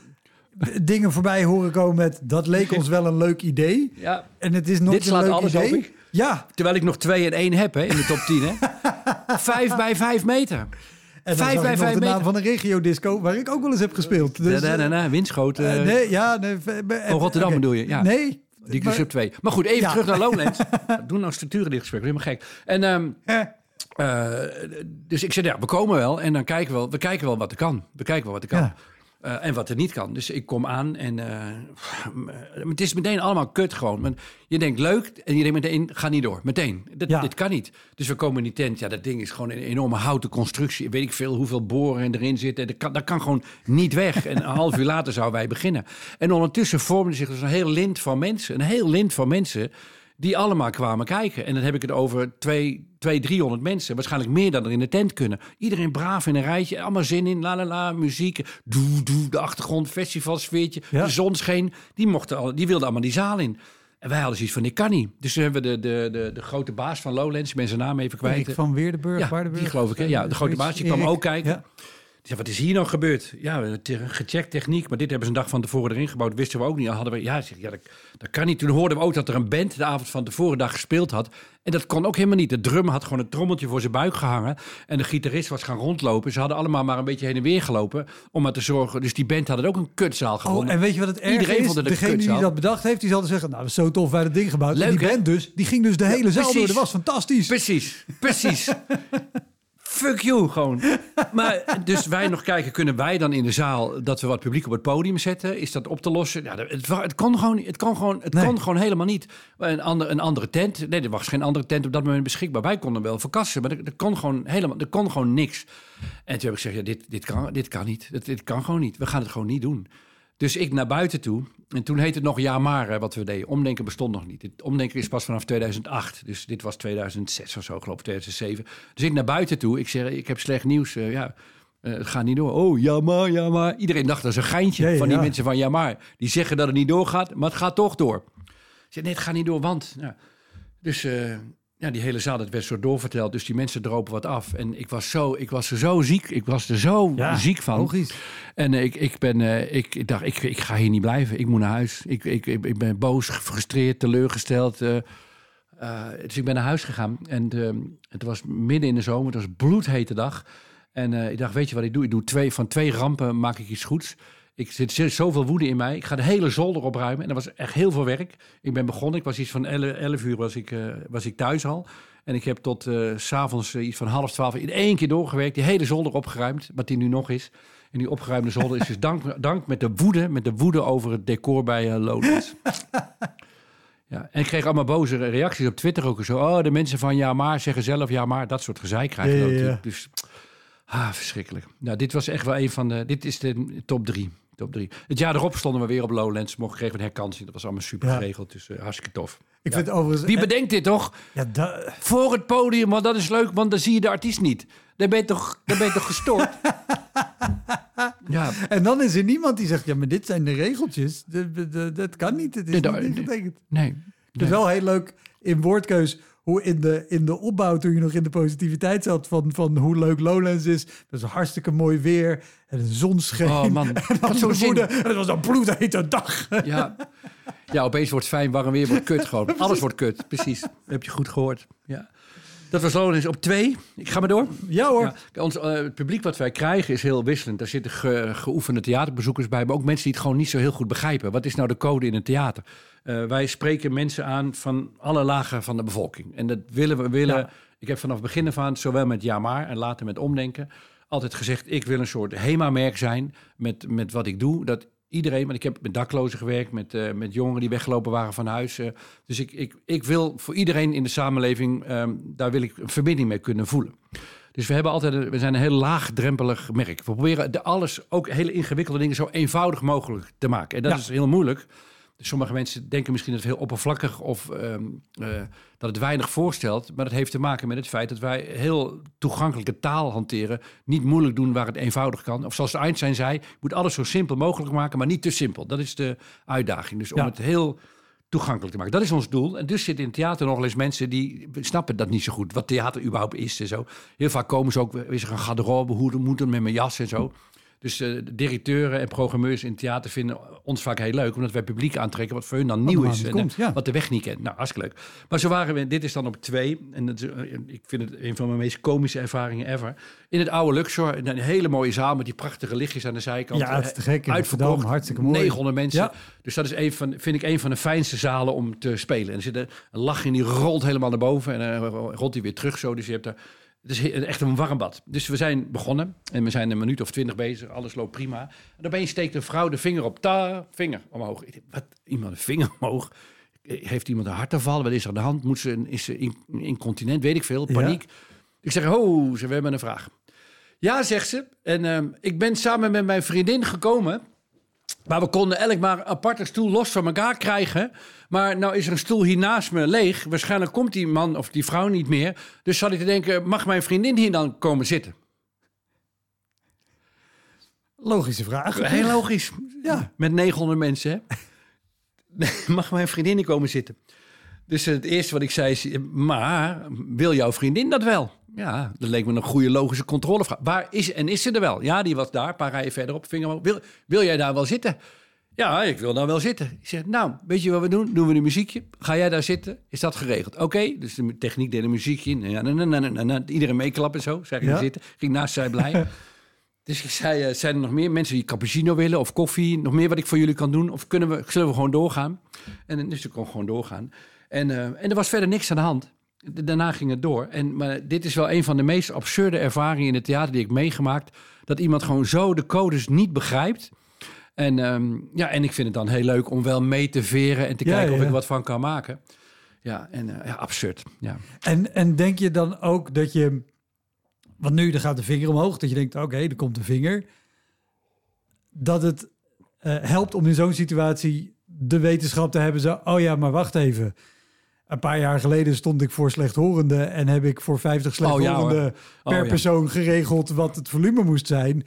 dingen voorbij horen komen met... dat leek ons wel een leuk idee. Ja. En het is nog Dit een slaat leuk alles idee. op, ik. Ja, Terwijl ik nog 2 en 1 heb hè, in de top 10. Hè? Vijf bij vijf meter. en dan Vijf bij vijf de naam meter. van een regio-disco... waar ik ook wel eens heb gespeeld. Dus, Da- da- da- da, Winschoten. eh, eh, nee, ja... Nee, eh, Oh, Rotterdam oké. bedoel je? Ja. Nee. Die maar- sub 2. Maar goed, even Ja. terug naar Lowlands. Doen nou structuren dit gesprek, helemaal gek. En, ehm, Eh, eh, dus ik zei, ja, we komen wel en dan kijken we wel, we kijken wel wat er kan. We kijken wel wat er kan. Ja. Eh, en wat er niet kan. Dus ik kom aan en eh, het is meteen allemaal kut gewoon. Je denkt leuk en je denkt meteen, ga niet door. Meteen. Dat, Ja. Dit kan niet. Dus we komen in die tent. Ja, dat ding is gewoon een enorme houten constructie. Weet ik veel hoeveel boren erin zitten. Dat kan, dat kan gewoon niet weg. En een half uur later zouden wij beginnen. En ondertussen vormde zich dus een heel lint van mensen. Een heel lint van mensen die allemaal kwamen kijken. En dan heb ik het over twee, twee 300 mensen. Waarschijnlijk meer dan er in de tent kunnen. Iedereen braaf in een rijtje. Allemaal zin in. La la la, muziek. Doe, doe, de achtergrond, festivalsfeertje. Ja. De zon scheen. Die, mochten al, die wilden allemaal die zaal in. En wij hadden zoiets van, dit kan niet. Dus toen hebben we de, de, de, de grote baas van Lowlands, ik ben zijn naam even kwijt. Erik van Weerdenburg, Ja, Waardenburg. die geloof ik, hè? Ja, de grote baas, die kwam ook kijken. Ja. Die zei, wat is hier nou gebeurd? Ja, we hebben gecheckt techniek, maar dit hebben ze een dag van tevoren erin gebouwd. Wisten we ook niet. Hadden we, ja, zeg, ja dat, dat kan niet. Toen hoorden we ook dat er een band de avond van tevoren dag gespeeld had. En dat kon ook helemaal niet. De drum had gewoon een trommeltje voor zijn buik gehangen. En de gitarist was gaan rondlopen. Ze hadden allemaal maar een beetje heen en weer gelopen. Om maar te zorgen. Dus die band had het ook een kutzaal gevonden. Oh, en weet je wat het erg Iedereen is? vond het Degene die kutzaal. dat bedacht heeft, die zal dan zeggen... nou, dat is zo tof, wij dat ding gebouwd. Leuk, en die hè? band dus, die ging dus de hele zaal door. Dat was fantastisch. Precies, precies. Fuck you, gewoon. Maar dus wij nog kijken, kunnen wij dan in de zaal dat we wat publiek op het podium zetten? Is dat op te lossen? Ja, het, kon gewoon, het kon gewoon, het Nee. kon gewoon helemaal niet. Een, ander, een andere tent, nee, er was geen andere tent op dat moment beschikbaar. Wij konden wel verkassen, maar er, er kon gewoon helemaal, er kon gewoon niks. En toen heb ik gezegd, ja, dit, dit, kan, dit kan niet. Dit, dit kan gewoon niet. We gaan het gewoon niet doen. Dus ik naar buiten toe. En toen heette het nog Ja maar hè, wat we deden. Omdenken bestond nog niet. Het omdenken is pas vanaf 2008. Dus dit was 2006 of zo, geloof ik, 2007. Dus ik naar buiten toe. Ik zeg, ik heb slecht nieuws. eh, ja, eh, het gaat niet door. Oh, ja maar, ja maar. Iedereen dacht dat is een geintje van die ja. mensen van Ja maar. Die zeggen dat het niet doorgaat, maar het gaat toch door. Ik zeg, nee, het gaat niet door, want... Ja. Dus eh, ja, die hele zaal, dat werd zo doorverteld. Dus die mensen dropen wat af. En ik was, zo, ik was er zo ziek. Ik was er zo Ja, ziek van. logisch. En eh, ik, ik, ben, eh, ik, ik dacht, ik, ik ga hier niet blijven. Ik moet naar huis. Ik, ik, ik, ben boos, gefrustreerd, teleurgesteld. eh, dus ik ben naar huis gegaan. En eh, het was midden in de zomer. Het was een bloedhete dag. En ik dacht, weet je wat ik doe? Ik doe twee, van twee rampen maak ik iets goeds. Ik zit zit zoveel woede in mij. Ik ga de hele zolder opruimen. En dat was echt heel veel werk. Ik ben begonnen. Ik was iets van 11, 11 uur was ik, eh, was ik thuis al. En ik heb tot eh, s s'avonds uh, iets van half twaalf in één keer doorgewerkt. Die hele zolder opgeruimd, wat die nu nog is. En die opgeruimde zolder is dus dank, dank met de woede, met de woede over het decor bij uh, Lowlands. ja, en ik kreeg allemaal boze reacties op Twitter ook. Zo, oh, de mensen van ja maar zeggen zelf ja maar. Dat soort gezeik krijg je Ja, dan ja, ja. natuurlijk. Dus, ah, verschrikkelijk. Nou, dit was echt wel een van de, dit is de top drie. Top drie. Het jaar erop stonden we weer op Lowlands. Mocht kregen we een herkansing. Dat was allemaal super geregeld. Dus eh, hartstikke tof. Ik vind overigens... Wie bedenkt dit toch? Ja, da- Voor het podium, want dat is leuk, want dan zie je de artiest niet. Dan ben je toch, dan ben je toch gestoord? ja, En dan is er niemand die zegt, ja, maar dit zijn de regeltjes. De- de- Dat kan niet, het is Nee, niet ingetekend. nee. Het is wel heel leuk in woordkeus hoe in de, in de opbouw, toen je nog in de positiviteit zat van, van hoe leuk Lowlands is. Dat is hartstikke mooi weer en een zonschijn. Oh man, en dan zin. woede. En het was een bloedhete dag. Ja. ja, opeens wordt fijn, warm weer wordt kut gewoon. Alles wordt kut, precies. Dat heb je goed gehoord. Ja. Dat was Lowlands op twee. Ik ga maar door. Ja hoor. Ja, ons, eh, het publiek wat wij krijgen is heel wisselend. Daar zitten ge- geoefende theaterbezoekers bij, maar ook mensen die het gewoon niet zo heel goed begrijpen. Wat is nou de code in een theater? Eh, wij spreken mensen aan van alle lagen van de bevolking. En dat willen we willen. Ja. Ik heb vanaf het begin af aan, zowel met ja maar en later met omdenken, altijd gezegd: ik wil een soort HEMA-merk zijn met, met wat ik doe. Dat iedereen, want ik heb met daklozen gewerkt, met, eh, met jongeren die weggelopen waren van huis. eh. dus ik, ik, ik wil voor iedereen in de samenleving, ehm, daar wil ik een verbinding mee kunnen voelen. Dus we hebben altijd, een- we zijn een heel laagdrempelig merk. We proberen de alles, ook hele ingewikkelde dingen, zo eenvoudig mogelijk te maken. En dat Ja. is heel moeilijk. Dus sommige mensen denken misschien dat het heel oppervlakkig of ehm, eh, dat het weinig voorstelt. Maar dat heeft te maken met het feit dat wij heel toegankelijke taal hanteren. Niet moeilijk doen waar het eenvoudig kan. Of zoals Einstein zei, je moet alles zo simpel mogelijk maken, maar niet te simpel. Dat is de uitdaging. Dus om Ja. het heel toegankelijk te maken. Dat is ons doel. En dus zitten in theater nog wel eens mensen die snappen dat niet zo goed. Wat theater überhaupt is en zo. Heel vaak komen ze ook, is er een garderobe, hoe moet het met mijn jas en zo. Dus de directeuren en programmeurs in theater vinden ons vaak heel leuk. Omdat wij publiek aantrekken wat voor hun dan nieuw is. en, komt, eh, ja. Wat de weg niet kent. Nou, hartstikke leuk. Maar zo waren we, dit is dan op twee. En dat eh, ik vind het een van mijn meest komische ervaringen ever. In het oude Luxor, een hele mooie zaal met die prachtige lichtjes aan de zijkant. Ja, het is te gek Uitverkocht, hartstikke mooi. 900 mensen. Ja. Dus dat is een van, vind ik een van de fijnste zalen om te spelen. En er zit een, een lach in, die rolt helemaal naar boven. En dan rolt hij weer terug zo. Dus je hebt daar Het is echt een warm bad. Dus we zijn begonnen en we zijn een minuut of twintig bezig. Alles loopt prima. En opeens steekt een vrouw de vinger op. Ta, vinger omhoog. Wat? Iemand een vinger omhoog? Heeft iemand een hartaanval? Wat is er aan de hand? Moet ze, een- is ze in- incontinent? Weet ik veel. Ja. Paniek. Ik zeg, ho, ze, we hebben een vraag. Ja, zegt ze. En ehm, ik ben samen met mijn vriendin gekomen. Maar we konden elk maar een aparte stoel los van elkaar krijgen. Maar nou is er een stoel hier naast me leeg. Waarschijnlijk komt die man of die vrouw niet meer. Dus zat ik te denken, mag mijn vriendin hier dan komen zitten? Logische vraag. Heel logisch. Ja. Met 900 mensen, hè? mag mijn vriendin hier komen zitten? Dus het eerste wat ik zei is, maar wil jouw vriendin dat wel? Ja, dat leek me een goede logische controlevraag. Waar is en is ze er wel? Ja, die was daar, een paar rijen verderop. Vinger omhoog. wil, wil jij daar wel zitten? Ja, ik wil daar wel zitten. Ik zeg, nou, weet je wat we doen? Doen we een muziekje? Ga jij daar zitten? Is dat geregeld? Oké, dus de techniek deed een muziekje. in. Ja, na, na, na, na, na. Iedereen meeklappen en zo. Zeg ik Ja. zitten. Ging naast zij blij. Dus ik zei, eh, zijn er nog meer mensen die cappuccino willen of koffie? Nog meer wat ik voor jullie kan doen? Of kunnen we, zullen we gewoon doorgaan? En eh, dus ik kon gewoon doorgaan. En, eh, en er was verder niks aan de hand. Da- Daarna ging het door. En, maar dit is wel een van de meest absurde ervaringen in het theater die ik meegemaakt. Dat iemand gewoon zo de codes niet begrijpt. En, ehm, ja, en ik vind het dan heel leuk om wel mee te veren en te Ja, kijken of ik wat van kan maken. Ja, en eh, ja, absurd. Ja. En, en denk je dan ook dat je... Want nu, er gaat de vinger omhoog. Dat je denkt, oké, er komt een vinger. Dat het eh, helpt om in zo'n situatie de wetenschap te hebben. Zo, oh ja, maar wacht even. Een paar jaar geleden stond ik voor slechthorenden... en heb ik voor 50 Oh ja, hoor. slechthorenden Oh per persoon geregeld wat het volume moest zijn.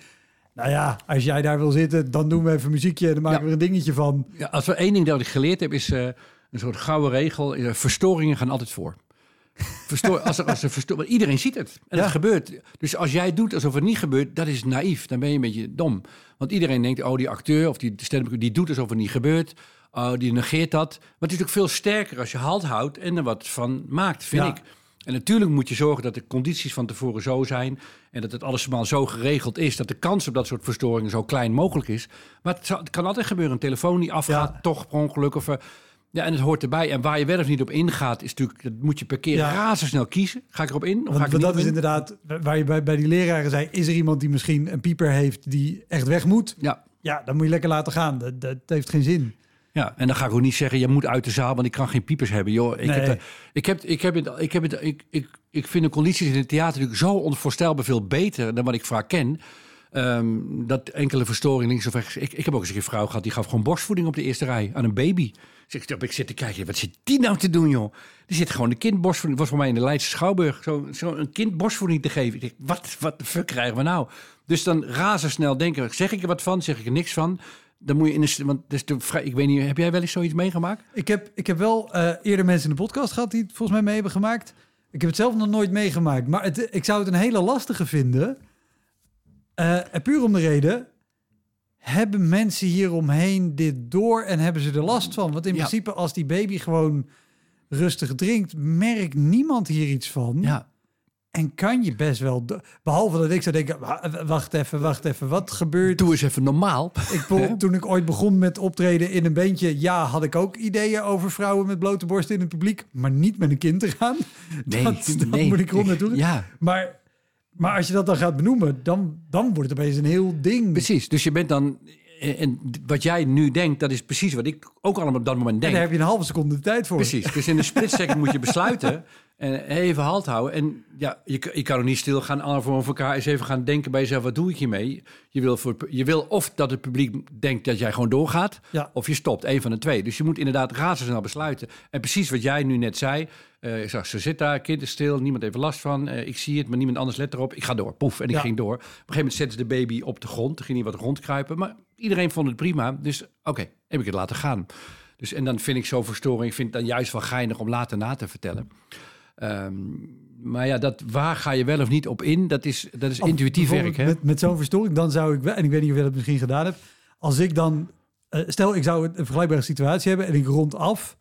Nou ja, als jij daar wil zitten, dan doen we even muziekje... en dan maken we er een dingetje van. Ja, als er één ding dat ik geleerd heb, is eh, een soort gouden regel. Eh, verstoringen gaan altijd voor. Verstoor, als er, als er verstoor, want iedereen ziet het. En Ja. het gebeurt. Dus als jij doet alsof het niet gebeurt, dat is naïef. Dan ben je een beetje dom. Want iedereen denkt, oh, die acteur of die stand die doet alsof het niet gebeurt. Oh, die negeert dat. Maar het is ook veel sterker als je halt houdt en er wat van maakt, vind Ja. ik. En natuurlijk moet je zorgen dat de condities van tevoren zo zijn... en dat het allemaal zo geregeld is... dat de kans op dat soort verstoringen zo klein mogelijk is. Maar het, zou- het kan altijd gebeuren. Een telefoon die afgaat, Ja. toch per ongeluk. Of, eh, ja, en het hoort erbij. En waar je wel of niet op ingaat... is natuurlijk, dat moet je per keer Ja. razendsnel kiezen. Ga ik erop in of ga Want, ik er want dat is in? inderdaad, waar je bij, bij die leraren zei... is er iemand die misschien een pieper heeft die echt weg moet? Ja. Ja, dan moet je lekker laten gaan. Dat, dat heeft geen zin. Ja, en dan ga ik ook niet zeggen, je moet uit de zaal, want ik kan geen piepers hebben. Joh, ik, Nee. heb, ik, heb, ik, heb het, ik, heb het, ik, ik, ik vind de condities in het theater natuurlijk zo onvoorstelbaar veel beter dan wat ik vaak ken. Ehm, dat enkele verstoring links of rechts. Ik, ik heb ook eens een vrouw gehad die gaf gewoon borstvoeding op de eerste rij aan een baby. Dus ik, ik zit te kijken, wat zit die nou te doen, joh? Die zit gewoon een kind borstvoeding. was voor mij in de Leidse Schouwburg zo, zo een kind borstvoeding te geven. Ik denk, wat, wat de fuck krijgen we nou? Dus dan razendsnel denken, zeg ik er wat van, zeg ik er niks van. Dan moet je in een, want dus de, ik weet niet, heb jij wel eens zoiets meegemaakt? Ik heb, ik heb wel eh, eerder mensen in de podcast gehad die het volgens mij mee hebben gemaakt. Ik heb het zelf nog nooit meegemaakt. Maar het, ik zou het een hele lastige vinden. Eh, en puur om de reden... Hebben mensen hieromheen dit door en hebben ze er last van? Want in Ja. principe, als die baby gewoon rustig drinkt, merkt niemand hier iets van. Ja. En kan je best wel... Behalve dat ik zou denken, wa- wacht even, wacht even. Wat gebeurt Doe eens even normaal. Ik toen ik ooit begon met optreden in een bandje, ja, had ik ook ideeën over vrouwen met blote borsten in het publiek, maar niet met een kind te gaan. Nee, dat, dat nee. moet ik rond naartoe. Ja, Maar, maar als je dat dan gaat benoemen, dan, dan wordt het opeens een heel ding. precies. Dus je bent dan... En wat jij nu denkt, dat is precies wat ik ook allemaal op dat moment En denk. daar heb je een halve seconde de tijd voor. Precies. Dus in een split moet je besluiten en even halt houden. En ja, je, je kan er niet stil gaan aan voor elkaar eens even gaan denken bij jezelf, wat doe ik hiermee? Je wil, voor, je wil of dat het publiek denkt dat jij gewoon doorgaat, Ja. of je stopt, een van de twee. Dus je moet inderdaad razendsnel besluiten. En precies wat jij nu net zei, eh, ik zag, ze zit daar, kind is stil, niemand heeft last van, eh, ik zie het, maar niemand anders let erop. Ik ga door, poef, en ik Ja. ging door. Op een gegeven moment zetten ze de baby op de grond, er ging hij wat rondkruipen, maar iedereen vond het prima. Dus oké, heb ik het laten gaan. Dus, en dan vind ik zo'n verstoring, ik vind het dan juist wel geinig om later na te vertellen. Ehm, maar ja, dat, waar ga je wel of niet op in? Dat is, dat is Of intuïtief werk, hè? Met, met zo'n verstoring, dan zou ik wel, en ik weet niet of je dat misschien gedaan hebt, als ik dan, eh, stel ik zou een vergelijkbare situatie hebben en ik rond af,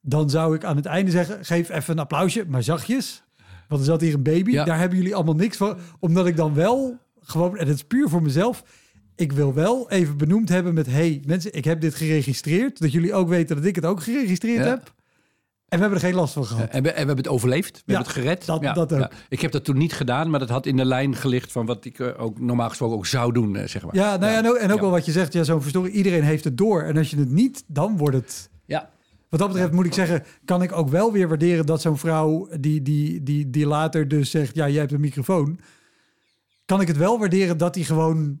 dan zou ik aan het einde zeggen, geef even een applausje, maar zachtjes. Want er zat hier een baby, Ja. daar hebben jullie allemaal niks van. Omdat ik dan wel gewoon, en het is puur voor mezelf, ik wil wel even benoemd hebben met, hey mensen, ik heb dit geregistreerd, dat jullie ook weten dat ik het ook geregistreerd Ja. heb. En we hebben er geen last van gehad. En we, en we hebben het overleefd. We Ja, hebben het gered. dat- ja, dat ook. ja. Ik heb dat toen niet gedaan, maar dat had in de lijn gelicht van wat ik eh, ook normaal gesproken ook zou doen, eh, zeg maar. Ja, nou ja, en ook, en ook Ja. wel wat je zegt, ja, zo'n verstoring, iedereen heeft het door. En als je het niet, dan wordt het... Ja. Wat dat betreft moet ik zeggen, kan ik ook wel weer waarderen dat zo'n vrouw die, die, die, die later dus zegt, ja, jij hebt een microfoon. Kan ik het wel waarderen dat hij gewoon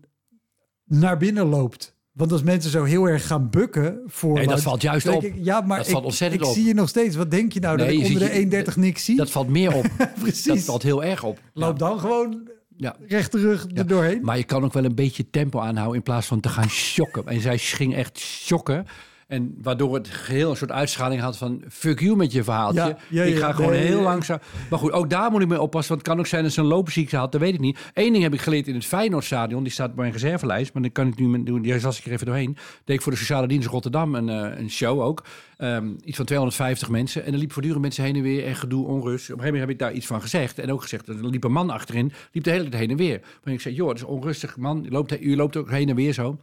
naar binnen loopt. Want als mensen zo heel erg gaan bukken voor... Nee, dat valt juist op. Ik, ja, maar Dat ik, valt ontzettend ik op. zie je nog steeds. Wat denk je nou, Nee, dat ik je onder ziet de je- 1,30 niks zie? Dat valt meer op. Precies. Dat valt heel erg op. Loop dan gewoon Ja. recht terug er doorheen. Maar je kan ook wel een beetje tempo aanhouden in plaats van te gaan shocken. En zij ging echt shocken. En waardoor het geheel een soort uitstraling had van... fuck you met je verhaaltje. Ja, ja, ik ja, ga gewoon nee, heel langzaam. Maar goed, ook daar moet ik mee oppassen. Want het kan ook zijn dat ze een loopziekte had. Dat weet ik niet. Eén ding heb ik geleerd in het Feyenoordstadion. Die staat op mijn reservelijst. Maar dan kan ik nu met doen. Die was ik er even doorheen. Deed ik voor de Sociale Dienst Rotterdam een, eh, een show ook. Ehm, iets van 250 mensen. En er liepen voortdurend mensen heen en weer. En gedoe, onrust. Op een gegeven moment heb ik daar iets van gezegd. En ook gezegd, er liep een man achterin. Liep de hele tijd heen en weer. Maar ik zei, joh, het is onrustig man. U loopt, u loopt ook heen en weer zo.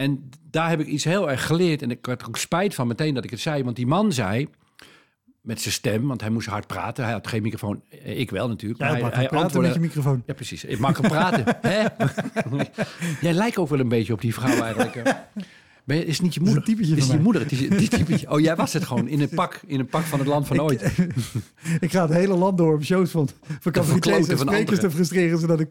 En daar heb ik iets heel erg geleerd. En ik had er ook spijt van meteen dat ik het zei. Want die man zei, met zijn stem, want hij moest hard praten. Hij had geen microfoon. Eh, Ik wel natuurlijk. Ja, maar hij, maar hij antwoordde... met je microfoon. Ja, precies. Ik mag hem praten. hè? Jij lijkt ook wel een beetje op die vrouw eigenlijk. je, is het niet je is moeder? is het je mij. moeder? Het is die typetje. Oh, jij was het gewoon in een pak, in een pak van het land van ooit. Ik ga het hele land door om shows van, verkloten en van sprekers te frustreren, zodat ik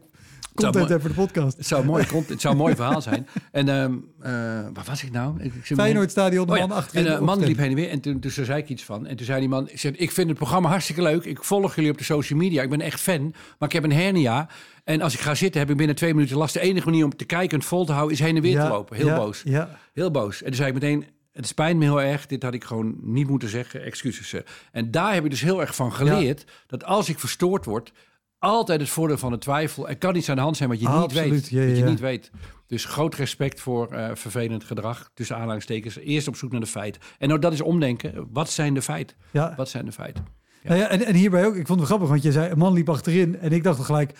content voor de podcast. Het zou, een mooi, cont- het zou een mooi verhaal zijn. En ehm eh, waar was ik nou? Ik, ik zit me- Feyenoordstadion, de Oh man achterin. En een man opstemmen. liep heen en weer. En toen, toen zei ik iets van. En toen zei die man: ik, zeg, ik vind het programma hartstikke leuk. Ik volg jullie op de social media. Ik ben echt fan. Maar ik heb een hernia. En als ik ga zitten, heb ik binnen twee minuten last. De enige manier om te kijken en het vol te houden is heen en weer Ja, te lopen. Heel ja, boos. Ja, Heel boos. En toen zei ik meteen. Het spijt me heel erg. Dit had ik gewoon niet moeten zeggen. Excuses. eh. En daar heb ik dus heel erg van geleerd. Dat als ik verstoord word. Altijd het voordeel van de twijfel. Er kan iets aan de hand zijn wat je niet weet. ja, ja, wat je niet weet. Dus groot respect voor eh, vervelend gedrag. Tussen aanhalingstekens. Eerst op zoek naar de feiten. En nou, dat is omdenken. Wat zijn de feiten? ja. Wat zijn de feiten? Nou ja, en, en hierbij ook, ik vond het grappig, want je zei, een man liep achterin en ik dacht gelijk,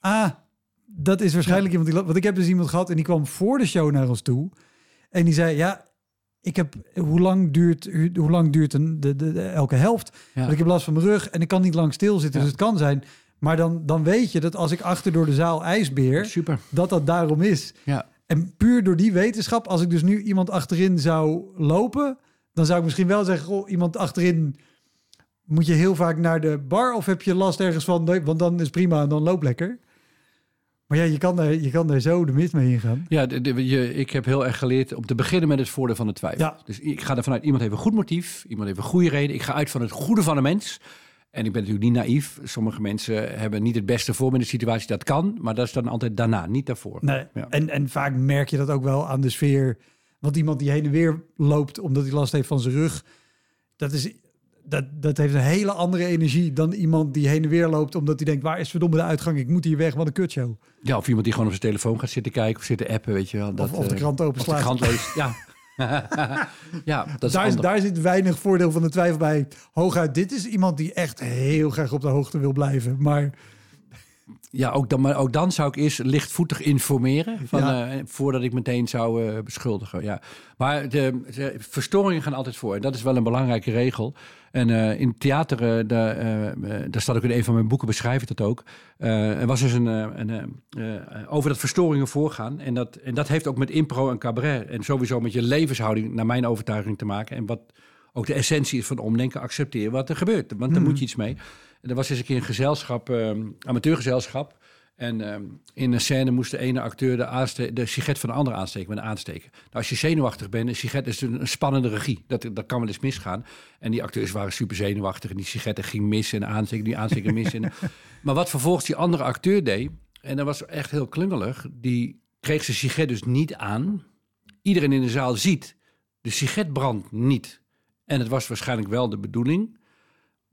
ah, dat is waarschijnlijk iemand die, want ik heb dus iemand gehad en die kwam voor de show naar ons toe en die zei, ja, ik heb, hoe lang duurt, hoe lang duurt een, de, de, de- elke helft? Ja. Want ik heb last van mijn rug en ik kan niet lang stilzitten, Ja. dus het kan zijn. Maar dan, dan weet je dat als ik achter door de zaal ijsbeer, Super. dat dat daarom is. Ja. En puur door die wetenschap, als ik dus nu iemand achterin zou lopen, dan zou ik misschien wel zeggen, goh, iemand achterin moet je heel vaak naar de bar of heb je last ergens van, Nee, want dan is prima en dan loop lekker. Maar ja, je kan daar, je kan daar zo de mist mee ingaan. Ja, de, de- je, ik heb heel erg geleerd om te beginnen met het voordeel van de twijfel. Ja. Dus ik ga ervan uit, iemand heeft een goed motief, iemand heeft een goede reden. Ik ga uit van het goede van de mens. En ik ben natuurlijk niet naïef. Sommige mensen hebben niet het beste voor in de situatie. Dat kan, maar dat is dan altijd daarna, niet daarvoor. Nee. Ja. En, en vaak merk je dat ook wel aan de sfeer. Want iemand die heen en weer loopt omdat hij last heeft van zijn rug, dat, is, dat, dat heeft een hele andere energie dan iemand die heen en weer loopt omdat hij denkt, waar is verdomme de uitgang? Ik moet hier weg, wat een kutshow. Ja, of iemand die gewoon op zijn telefoon gaat zitten kijken of zitten appen, weet je wel. Dat, of de eh, krant of de openslaat. krant leest. Ja. ja, dat is daar, is, daar zit weinig voordeel van de twijfel bij. Hooguit, dit is iemand die echt heel graag op de hoogte wil blijven. Maar Ja, ook dan, maar ook dan zou ik eerst lichtvoetig informeren. Van, Ja. eh, voordat ik meteen zou eh, beschuldigen. Ja. Maar de, de verstoringen gaan altijd voor. En dat is wel een belangrijke regel. En eh, in theater, daar, daar staat ook in een van mijn boeken, beschrijf ik dat ook. Er was dus een, een, over dat verstoringen voorgaan. En dat, en dat heeft ook met impro en cabaret. En sowieso met je levenshouding, naar mijn overtuiging, te maken. En wat ook de essentie is van omdenken, accepteer wat er gebeurt. Want daar moet je iets mee. En er was eens een keer een gezelschap, eh, amateurgezelschap. En ehm, in een scène moest de ene acteur de, aanste- de sigaret van de andere aansteken met een aansteker. Nou, als je zenuwachtig bent, een sigaret is een, een spannende regie. Dat, dat kan wel eens misgaan. En die acteurs waren super zenuwachtig en die sigaretten ging mis en de aansteker, die aansteker mis. En, maar wat vervolgens die andere acteur deed, en dat was echt heel klungelig, die kreeg zijn sigaret dus niet aan. Iedereen in de zaal ziet, de sigaret brandt niet. En het was waarschijnlijk wel de bedoeling.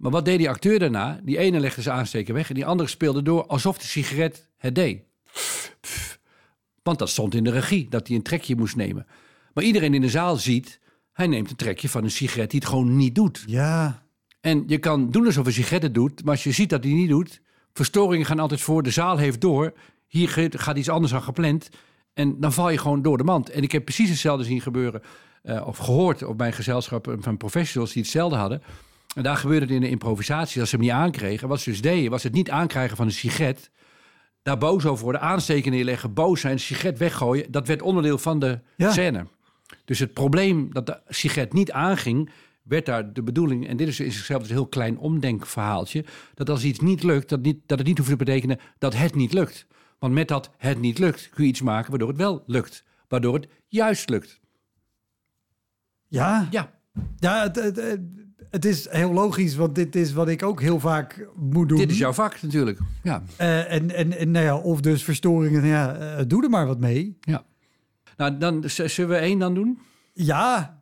Maar wat deed die acteur daarna? Die ene legde zijn aansteker weg en die andere speelde door alsof de sigaret het deed. Want dat stond in de regie, dat hij een trekje moest nemen. Maar iedereen in de zaal ziet, hij neemt een trekje van een sigaret die het gewoon niet doet. ja, En je kan doen alsof een sigaret het doet, maar als je ziet dat hij niet doet, verstoringen gaan altijd voor, de zaal heeft door, hier gaat iets anders dan gepland. En dan val je gewoon door de mand. En ik heb precies hetzelfde zien gebeuren, eh, of gehoord op mijn gezelschap van professionals die hetzelfde hadden. En daar gebeurde het in de improvisatie. Als ze hem niet aankregen, wat ze dus deden, was het niet aankrijgen van een sigaret. Daar boos over worden, aansteken neerleggen, boos zijn, sigaret weggooien. Dat werd onderdeel van de Ja. scène. Dus het probleem dat de sigaret niet aanging, werd daar de bedoeling. En dit is in zichzelf dus een heel klein omdenkverhaaltje. Dat als iets niet lukt, dat, niet, dat het niet hoeft te betekenen dat het niet lukt. Want met dat het niet lukt, kun je iets maken waardoor het wel lukt. Waardoor het juist lukt. Ja, Ja, ja het, het, het- het is heel logisch, want dit is wat ik ook heel vaak moet doen. dit is jouw vak natuurlijk. Ja. Eh, en, en, en nou ja, of dus verstoringen, ja, eh, doe er maar wat mee. ja. Nou, dan zullen we één dan doen? Ja.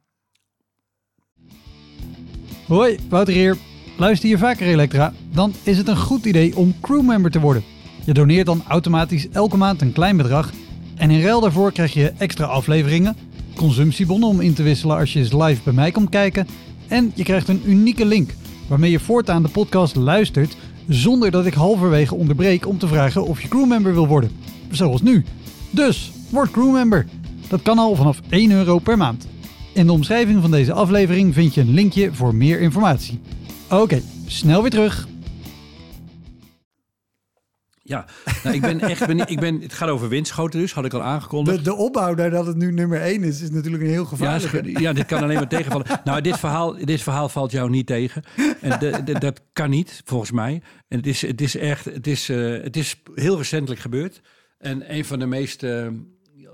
Hoi, Wouter hier. Luister je vaker Elektra? Dan is het een goed idee om crewmember te worden. Je doneert dan automatisch elke maand een klein bedrag. En in ruil daarvoor krijg je extra afleveringen, consumptiebonnen om in te wisselen als je eens live bij mij komt kijken. En je krijgt een unieke link waarmee je voortaan de podcast luistert zonder dat ik halverwege onderbreek om te vragen of je crewmember wil worden. Zoals nu. Dus, word crewmember. Dat kan al vanaf 1 euro per maand. In de omschrijving van deze aflevering vind je een linkje voor meer informatie. Oké, snel weer terug. Ja, nou, ik ben echt benieuwd. Ik ben, het gaat over windschoten dus, had ik al aangekondigd. De, de opbouw naar dat het nu nummer 1 is, is natuurlijk een heel Ja, gevaarlijke. is- ja, dit kan alleen maar tegenvallen. Nou, dit verhaal, dit verhaal valt jou niet tegen. En de- de- dat kan niet, volgens mij. En het is, het is echt, het is, eh, het is heel recentelijk gebeurd. En een van de meest eh,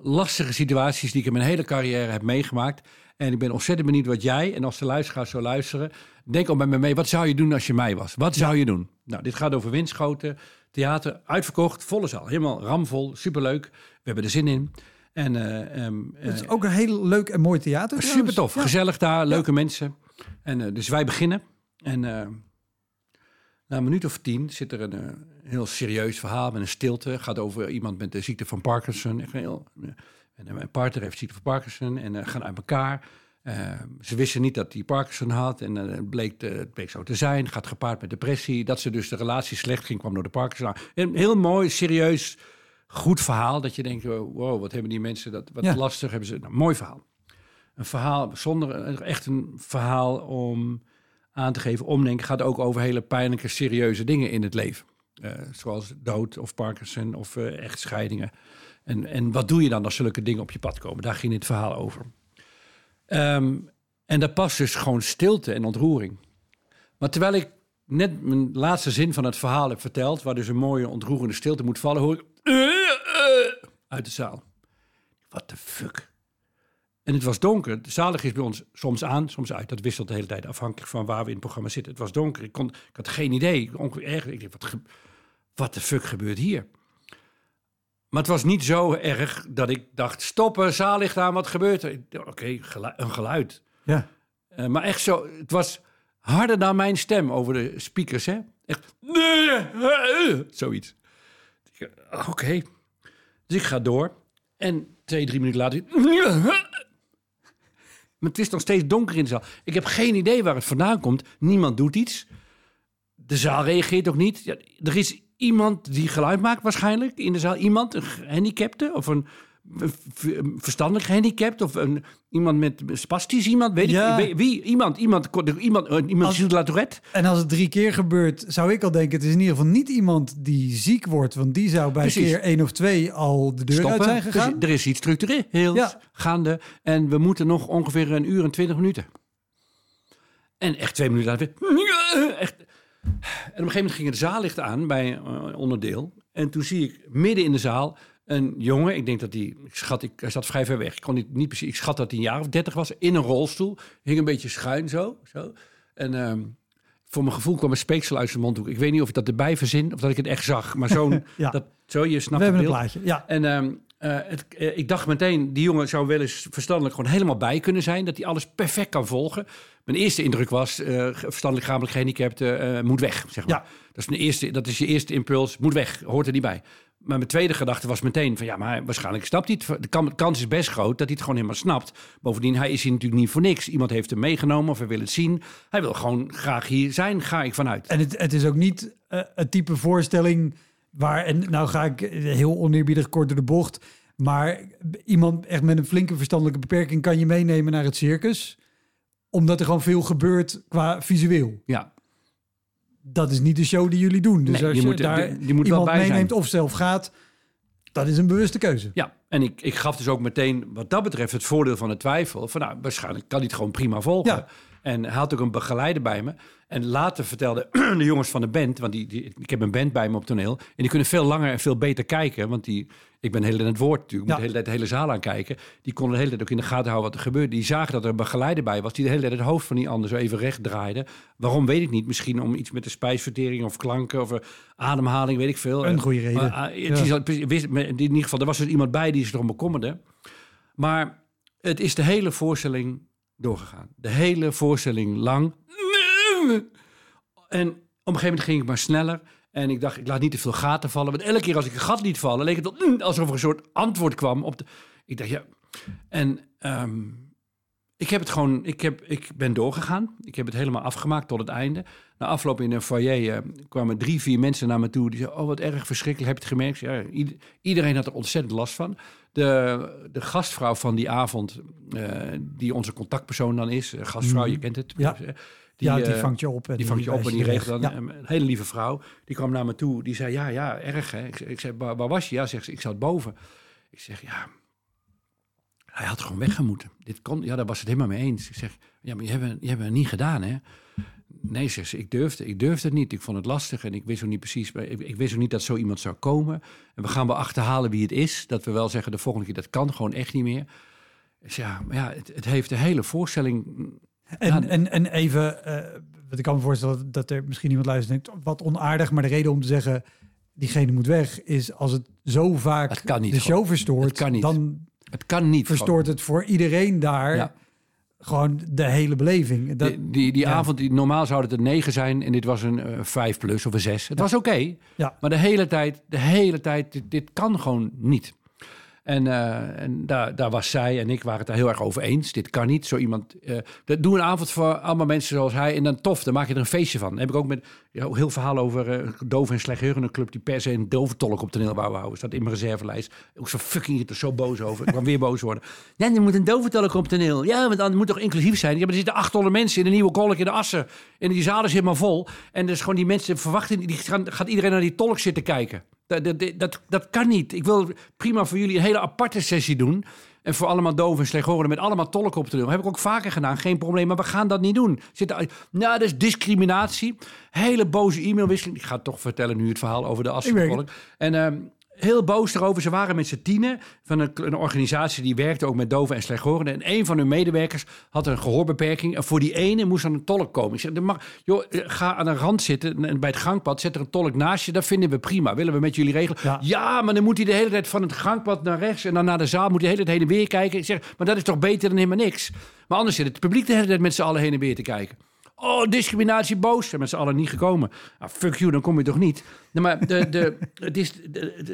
lastige situaties die ik in mijn hele carrière heb meegemaakt. En ik ben ontzettend benieuwd wat jij, en als de luisteraars zo luisteren, denk al met me mee. Wat zou je doen als je mij was? Wat zou je doen? Nou, dit gaat over windschoten, theater, uitverkocht, volle zaal. Helemaal ramvol, superleuk. We hebben er zin in. En eh, ehm, Het is eh, ook een heel leuk en mooi theater. Super tof. Ja. gezellig daar, leuke mensen. En eh, dus wij beginnen. En eh, na een minuut of tien zit er een eh, heel serieus verhaal met een stilte. Gaat over iemand met de ziekte van Parkinson. Echt heel, eh, en eh, mijn partner heeft ziekte van Parkinson en eh, gaan uit elkaar. Eh, ze wisten niet dat hij Parkinson had en eh, het, bleek, eh, het bleek zo te zijn. Gaat gepaard met depressie. Dat ze dus de relatie slecht ging, kwam door de Parkinson. Een heel mooi, serieus, goed verhaal. Dat je denkt, oh, wow, wat hebben die mensen dat wat Ja. lastig hebben ze. Nou, mooi verhaal een verhaal zonder een- echt een verhaal om aan te geven. Omdenken gaat ook over hele pijnlijke, serieuze dingen in het leven. Eh, zoals dood of Parkinson of eh, echtscheidingen. En, en wat doe je dan als zulke dingen op je pad komen? Daar ging dit verhaal over. Ehm, en daar past dus gewoon stilte en ontroering. Maar terwijl ik net mijn laatste zin van het verhaal heb verteld, waar dus een mooie ontroerende stilte moet vallen, hoor ik "Eh, eh," uit de zaal. What the fuck? En het was donker. De zalig is bij ons soms aan, soms uit. Dat wisselt de hele tijd afhankelijk van waar we in het programma zitten. Het was donker. Ik, kon, ik had geen idee. Erg. Ik dacht, wat, wat de fuck gebeurt hier? Maar het was niet zo erg dat ik dacht: stoppen, zaallicht aan, wat gebeurt er? Oké, een geluid. Ja. Eh, maar echt zo, het was harder dan mijn stem over de speakers, hè? Echt, zoiets. Eh, Oké. Dus ik ga door. En twee, drie minuten later... Maar het is nog steeds donker in de zaal. Ik heb geen idee waar het vandaan komt. Niemand doet iets. De zaal reageert ook niet. Ja, er is iemand die geluid maakt waarschijnlijk in de zaal. Iemand, een gehandicapte of een v- v- verstandelijk gehandicapt of een, iemand met spastisch iemand. Weet Ja. ik weet- wie? Iemand, iemand, iemand, eh, iemand la Tourette. En als het drie keer gebeurt, zou ik al denken... het is in ieder geval niet iemand die ziek wordt... want die zou bij Precies. keer één of twee al de deur uit zijn gegaan. Dus er is iets structureels Ja. gaande. En we moeten nog ongeveer een uur en twintig minuten. En echt twee minuten later. Echt. En op een gegeven moment ging het zaallicht aan bij een onderdeel. En toen zie ik midden in de zaal een jongen. Ik denk dat hij... Ik schat, ik, hij zat vrij ver weg. Ik kon niet, niet precies... Ik schat dat hij een jaar of dertig was. In een rolstoel. Hing een beetje schuin zo. zo. En... ehm, voor mijn gevoel kwam een speeksel uit zijn mondhoek. Ik weet niet of ik dat erbij verzin of dat ik het echt zag. Maar zo'n... Ja. dat, zo, je We snapt hebben een het beeld. plaatje. Ja. En ehm, eh, het, eh, ik dacht meteen, die jongen zou wel eens verstandelijk gewoon helemaal bij kunnen zijn. Dat hij alles perfect kan volgen. Mijn eerste indruk was, eh, verstandelijk lichamelijk gehandicapt eh, moet weg, zeg maar. Ja. Dat, is een eerste, dat is je eerste impuls, moet weg, hoort er niet bij. Maar mijn tweede gedachte was meteen van ja, maar hij- waarschijnlijk snapt hij het. De kan- kans is best groot dat hij het gewoon helemaal snapt. Bovendien, hij is hier natuurlijk niet voor niks. Iemand heeft hem meegenomen of hij wil het zien. Hij wil gewoon graag hier zijn, ga ik vanuit. En het, het is ook niet het type voorstelling waar, en nou ga ik heel oneerbiedig kort door de bocht, maar iemand echt met een flinke verstandelijke beperking kan je meenemen naar het circus. Omdat er gewoon veel gebeurt qua visueel. Ja, Dat is niet de show die jullie doen. Dus Nee, als je je, moet- daar die moet wel iemand meeneemt of zelf gaat, dat is een bewuste keuze. ja. en ik, ik gaf dus ook meteen wat dat betreft het voordeel van de twijfel. Van nou, waarschijnlijk kan hij het gewoon prima volgen. Ja. En hij had ook een begeleider bij me. En later vertelden de jongens van de band, want die, die, ik heb een band bij me op toneel. En die kunnen veel langer en veel beter kijken. Want die, ik ben heel in het woord natuurlijk, Ja. moet de hele tijd de hele zaal aankijken. Die konden de hele tijd ook in de gaten houden wat er gebeurde. Die zagen dat er een begeleider bij was, die de hele tijd het hoofd van die ander zo even recht draaide. Waarom weet ik niet. Misschien om iets met de spijsvertering of klanken of ademhaling, weet ik veel. Een Eh, goede reden. maar, ah, in ieder geval, er was dus iemand bij die zich erom bekommerde. Maar het is de hele voorstelling doorgegaan. De hele voorstelling lang. En op een gegeven moment ging ik maar sneller. En ik dacht, ik laat niet te veel gaten vallen. Want elke keer als ik een gat liet vallen, leek het alsof er een soort antwoord kwam op de. Ik dacht, ja. En ehm, ik heb het gewoon, ik, heb, ik ben doorgegaan. Ik heb het helemaal afgemaakt tot het einde. Na afloop in een foyer eh, kwamen drie, vier mensen naar me toe. Die zeiden, oh wat erg verschrikkelijk, heb je het gemerkt? Ja, ieder- iedereen had er ontzettend last van. De, de gastvrouw van die avond, eh, die onze contactpersoon dan is. eh, gastvrouw, je kent het. Ja. Eh, ja, die vangt je op. En die vangt je op en die regelt dan. Ja. Een hele lieve vrouw. Die kwam naar me toe. Die zei, ja, ja, erg hè. Ik, ik zei, waar, waar was je? Ja, zegt ze, ik zat boven. Ik zeg, ja, hij had gewoon weggemoeten. Dit kon, ja, daar was het helemaal mee eens. Ik zeg, ja, maar je hebt, je hebt het niet gedaan hè. Nee, zegt ze, ik durfde, ik durfde het niet. Ik vond het lastig en ik wist ook niet precies. Ik, ik wist ook niet dat zo iemand zou komen. En we gaan wel achterhalen wie het is. Dat we wel zeggen de volgende keer, dat kan gewoon echt niet meer. Zeg, ja, maar ja, het, het heeft de hele voorstelling En, en, en even, wat ik kan me voorstellen dat er misschien iemand luistert en denkt, wat onaardig, maar de reden om te zeggen, diegene moet weg, is als het zo vaak Het kan niet de show verstoort, Het kan niet. dan Het kan niet. verstoort het voor iedereen daar Ja. gewoon de hele beleving. Dat, Die, die, die ja. avond, die, normaal zou het een 9 zijn en dit was een eh, 5 plus of een 6. Het was oké, Ja. maar de hele tijd, de hele tijd, dit, dit kan gewoon niet. En, eh, en daar, daar was zij en ik waren het daar heel erg over eens. Dit kan niet. Zo iemand. eh dat doe een avond voor allemaal mensen zoals hij. En dan tof, dan maak je er een feestje van. Heb ik ook met ja, heel verhaal over eh doof en slechthörende club die per se een doventolk op toneel wou houden. Staat in mijn reservelijst. Ook zo fucking er zo boos over. Ik kwam weer boos worden. Ja, er moet een doventolk op toneel. Ja, want dan moet toch inclusief zijn. Ja, maar er zitten 800 mensen in de nieuwe kolk in de Assen. En die zaal is helemaal vol. En dus gewoon die mensen verwachten, die gaan, gaat iedereen naar die tolk zitten kijken. Dat, dat, dat, dat kan niet. Ik wil prima voor jullie een hele aparte sessie doen. En voor allemaal doven en slechthorenden met allemaal tolken op te doen. heb ik ook vaker gedaan, geen probleem. Maar we gaan dat niet doen. Zit nou, dat is discriminatie. Hele boze e-mailwisseling. Ik ga toch vertellen nu het verhaal over de Assenkolk. En ehm, heel boos erover. Ze waren met z'n tienen van een, een organisatie die werkte ook met doven en slechthorenden. En een van hun medewerkers had een gehoorbeperking. En voor die ene moest dan een tolk komen. Ik zeg, "Er mag, joh, eh, ga aan de rand zitten en bij het gangpad. Zet er een tolk naast je. Dat vinden we prima. Willen we met jullie regelen. Ja. Ja, maar dan moet hij de hele tijd van het gangpad naar rechts en dan naar de zaal. Moet hij de hele tijd heen en weer kijken. Ik zeg, maar dat is toch beter dan helemaal niks. Maar anders zit het publiek de hele tijd met z'n allen heen en weer te kijken. Oh, discriminatie, boos. Zijn met z'n allen niet gekomen. Ah, fuck you, dan kom je toch niet. Nee, maar de, de, het is,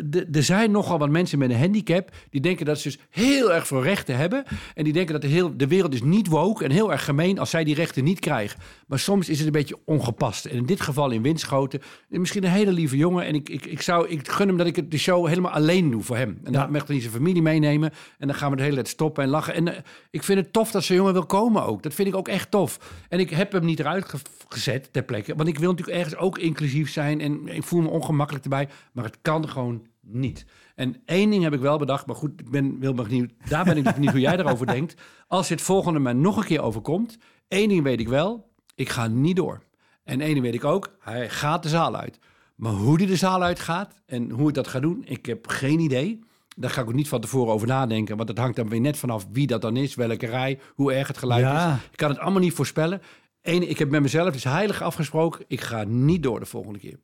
de, er zijn nogal wat mensen met een handicap... die denken dat ze dus heel erg veel rechten hebben. En die denken dat de, heel, de wereld is niet woke en heel erg gemeen... als zij die rechten niet krijgen. Maar soms is het een beetje ongepast. En in dit geval in Winschoten... misschien een hele lieve jongen. En ik, ik, ik, zou, ik gun hem dat ik het- de show helemaal alleen doe voor hem. En Ja. dan mag hij zijn familie meenemen. En dan gaan we de hele tijd stoppen en lachen. En eh, ik vind het tof dat zo'n jongen wil komen ook. Dat vind ik ook echt tof. En ik heb hem niet eruit ge- gezet ter plekke. Want ik wil natuurlijk ergens ook inclusief zijn. En ik voel me ongemakkelijk erbij. Maar het kan gewoon niet. En één ding heb ik wel bedacht. Maar goed, ik ben, wil benieuwd, daar ben ik niet hoe jij erover denkt. Als dit volgende mij nog een keer overkomt. één ding weet ik wel. Ik ga niet door. En één ding weet ik ook. Hij gaat de zaal uit. Maar hoe die de zaal uitgaat en hoe ik dat ga doen, ik heb geen idee. Daar ga ik ook niet van tevoren over nadenken. Want het hangt dan weer net vanaf wie dat dan is, welke rij, hoe erg het geluid Ja. is. Ik kan het allemaal niet voorspellen. Eén, ik heb met mezelf dus heilig afgesproken. Ik ga niet door de volgende keer.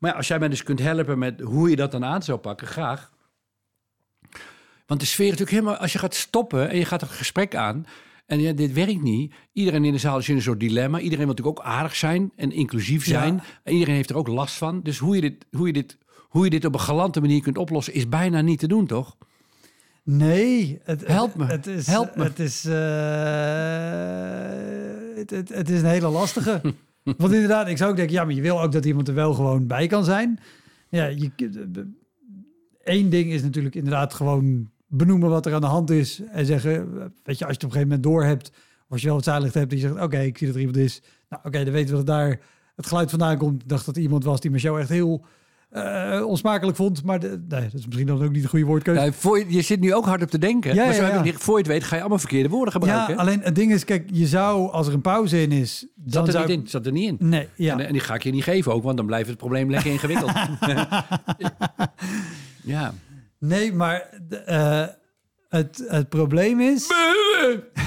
Maar ja, als jij mij dus kunt helpen met hoe je dat dan aan zou pakken, graag. Want de sfeer is natuurlijk helemaal... Als je gaat stoppen en je gaat een gesprek aan... en ja, dit werkt niet. Iedereen in de zaal is in een soort dilemma. Iedereen wil natuurlijk ook aardig zijn en inclusief Ja. zijn. En iedereen heeft er ook last van. Dus hoe je, dit, hoe, je dit, hoe je dit op een galante manier kunt oplossen... is bijna niet te doen, toch? Nee, het, Help me, Het is, help me. Het is, eh, het, het, het is een hele lastige. Want inderdaad, ik zou ook denken, ja, maar je wil ook dat iemand er wel gewoon bij kan zijn. Ja, je, één ding is natuurlijk inderdaad gewoon benoemen wat er aan de hand is en zeggen, weet je, als je het op een gegeven moment door hebt, Als je wel het zaallicht hebt je zegt, oké, ik zie dat er iemand is. Nou, oké, dan weten we dat daar het geluid vandaan komt. Ik dacht dat iemand was die mijn show echt heel eh, onsmakelijk vond. Maar de, nee, dat is misschien dan ook niet de goede woordkeuze. Ja, voor je, je zit nu ook hard op te denken. Ja, maar zo ja, voor je het weet ga je allemaal verkeerde woorden gebruiken. ja, alleen het ding is, kijk, je zou, als er een pauze in is... Dan zat er zou niet in. Zat er niet in. Nee, ja. En, en die ga ik je niet geven ook, want dan blijft het probleem lekker ingewikkeld. ja. Nee, maar eh, het, het probleem is...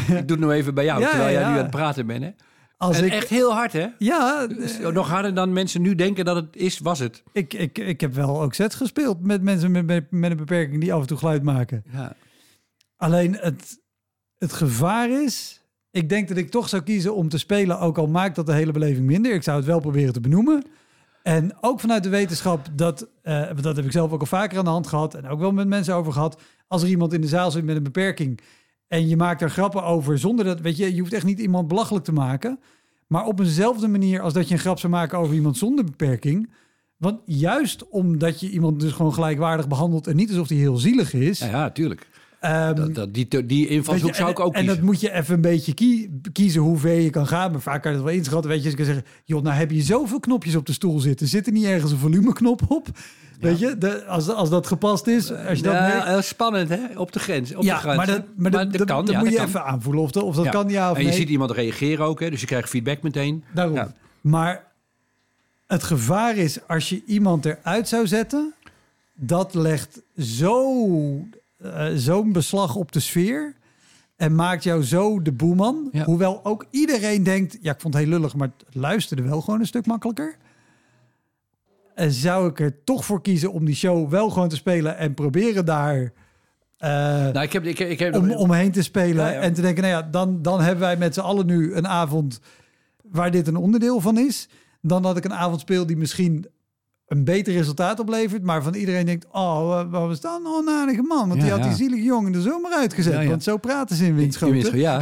Ik doe het nou even bij jou, terwijl jij nu aan het praten bent. Hè? Als en ik, echt heel hard, hè? Ja, Dus nog harder dan mensen nu denken dat het is, was het. ik, ik, ik heb wel ook sets gespeeld met mensen met, met, met een beperking die af en toe geluid maken. Ja. Alleen het, het gevaar is... Ik denk dat ik toch zou kiezen om te spelen, ook al maakt dat de hele beleving minder. Ik zou het wel proberen te benoemen. En ook vanuit de wetenschap, dat, eh, dat heb ik zelf ook al vaker aan de hand gehad en ook wel met mensen over gehad. Als er iemand in de zaal zit met een beperking en je maakt er grappen over zonder dat, weet je, je hoeft echt niet iemand belachelijk te maken. Maar op eenzelfde manier als dat je een grap zou maken over iemand zonder beperking. Want juist omdat je iemand dus gewoon gelijkwaardig behandelt en niet alsof hij heel zielig is. Ja, ja, tuurlijk. Ehm, Dat, dat, die, die invalshoek je, zou en, ik ook En kiezen. dat moet je even een beetje kie- kiezen hoe ver je kan gaan. Maar vaak kan je dat wel inschatten. Weet je, dus je kan zeggen, joh, nou heb je zoveel knopjes op de stoel zitten. Zit er niet ergens een volumeknop op? Weet je, de, als, als dat gepast is, als je dat ja, merkt- heel spannend, hè? Op de grens. Op de ja, grens. maar dat, maar dat, dat, kan, dat ja, moet dat je kan. even aanvoelen of dat, of dat kan ja of en je nee. ziet iemand reageren ook, hè? dus je krijgt feedback meteen. Daarom. Maar het gevaar is als je iemand eruit zou zetten, dat legt zo, eh, zo'n beslag op de sfeer en maakt jou zo de boeman. Ja. Hoewel ook iedereen denkt, ja, ik vond het heel lullig, maar het luisterde wel gewoon een stuk makkelijker. En zou ik er toch voor kiezen om die show wel gewoon te spelen en proberen daar eh, Nou, ik heb, ik, ik heb om, omheen te spelen Ja, ja. en te denken, nou ja, dan, dan hebben wij met z'n allen nu een avond waar dit een onderdeel van is. Dan dat ik een avond speel die misschien een beter resultaat oplevert, maar van iedereen denkt, oh, wa- wat was dat een aardige man? Want die had die zielige jongen er zomaar uitgezet, Ja, want zo praten ze in Winschoten. Ja.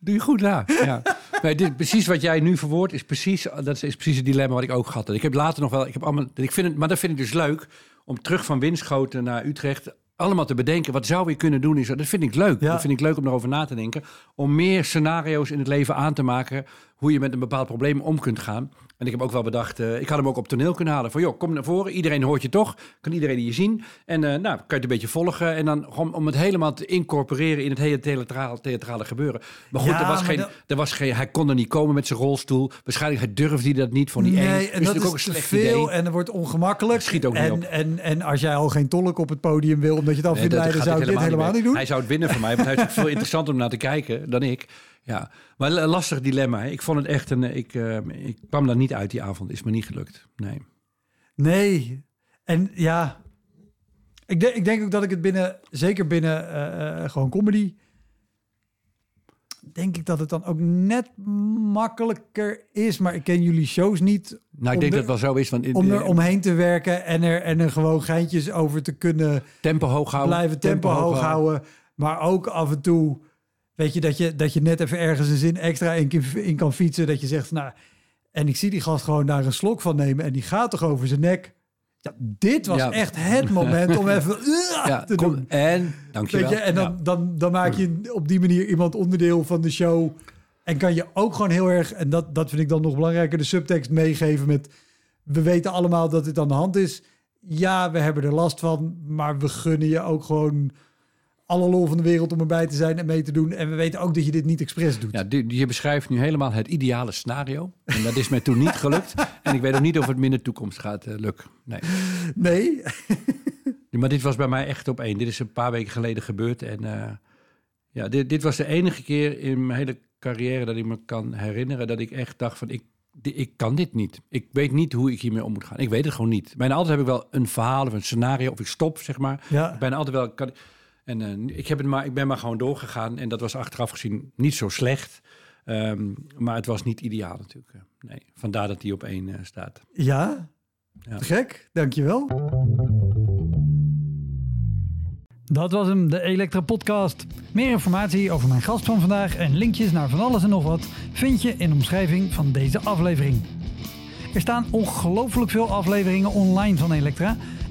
Doe je goed na. Ja. Nee, dit, precies wat jij nu verwoordt is precies, dat is precies het dilemma wat ik ook gehad had. Ik heb later nog wel, ik heb allemaal, ik vind het, maar dat vind ik dus leuk om terug van Winschoten naar Utrecht allemaal te bedenken. Wat zou je kunnen doen? Is, dat vind ik leuk. Ja. Dat vind ik leuk om erover na te denken. Om meer scenario's in het leven aan te maken hoe je met een bepaald probleem om kunt gaan. En ik heb ook wel bedacht, eh, ik had hem ook op toneel kunnen halen. Van joh, kom naar voren. Iedereen hoort je toch. Kan iedereen je zien. En eh, nou, kan je het een beetje volgen. En dan gewoon om het helemaal te incorporeren in het hele theatrale, theatrale gebeuren. Maar goed, Ja, er, was geen, dat- er was geen, hij kon er niet komen met zijn rolstoel. Waarschijnlijk hij durfde hij dat niet van die. Nee, Dus en dat is ook een slecht veel idee. en er wordt ongemakkelijk. Schiet ook niet en, op. En, en als jij al geen tolk op het podium wil, omdat je het af vindt leiden, gaat zou ik dit helemaal niet doen. Hij zou het winnen voor mij, want hij is veel interessanter om naar te kijken dan ik. Ja, maar een lastig dilemma. Hè. Ik vond het echt een. Ik, eh, ik kwam daar niet uit die avond. Is me niet gelukt. Nee. Nee. En ja, ik, denk ik denk ook dat ik het binnen, zeker binnen eh, eh, gewoon comedy, denk ik dat het dan ook net makkelijker is. Maar ik ken jullie shows niet. Nou, ik denk er- dat het wel zo is. Want in- Om er eh, omheen te werken en er, en er gewoon geintjes over te kunnen tempo hoog houden. blijven, tempo, hoog houden. Maar ook af en toe, weet je, dat je, dat je net even ergens een zin extra in, in kan fietsen. Dat je zegt, nou, en ik zie die gast gewoon daar een slok van nemen en die gaat toch over zijn nek. Ja, dit was Ja. echt het moment om even uh, Ja, te kom, doen. en dankjewel. Weet je, en dan, Ja. dan, dan maak je op die manier iemand onderdeel van de show. En kan je ook gewoon heel erg, en dat, dat vind ik dan nog belangrijker, de subtekst meegeven met... We weten allemaal dat dit aan de hand is. Ja, we hebben er last van, maar we gunnen je ook gewoon alle lol van de wereld om erbij te zijn en mee te doen. En we weten ook dat je dit niet expres doet. Ja, je beschrijft nu helemaal het ideale scenario. En dat is mij toen niet gelukt. En ik weet ook niet of het me in de toekomst gaat eh, lukken. Nee. Nee? Maar dit was bij mij echt op één. Dit is een paar weken geleden gebeurd. En eh, ja, dit, dit was de enige keer in mijn hele carrière dat ik me kan herinneren dat ik echt dacht van ik, ik kan dit niet. Ik weet niet hoe ik hiermee om moet gaan. Ik weet het gewoon niet. Bijna altijd heb ik wel een verhaal of een scenario of ik stop, zeg maar. Ja. Bijna altijd wel. Kan, en eh, ik, heb het maar, ik ben maar gewoon doorgegaan. En dat was achteraf gezien niet zo slecht. Ehm, maar het was niet ideaal natuurlijk. eh. Nee, vandaar dat die op één eh, staat. Ja? Ja. Te gek, dankjewel. Dat was hem, de Elektra Podcast. Meer informatie over mijn gast van vandaag en linkjes naar van alles en nog wat vind je in de omschrijving van deze aflevering. Er staan ongelooflijk veel afleveringen online van Elektra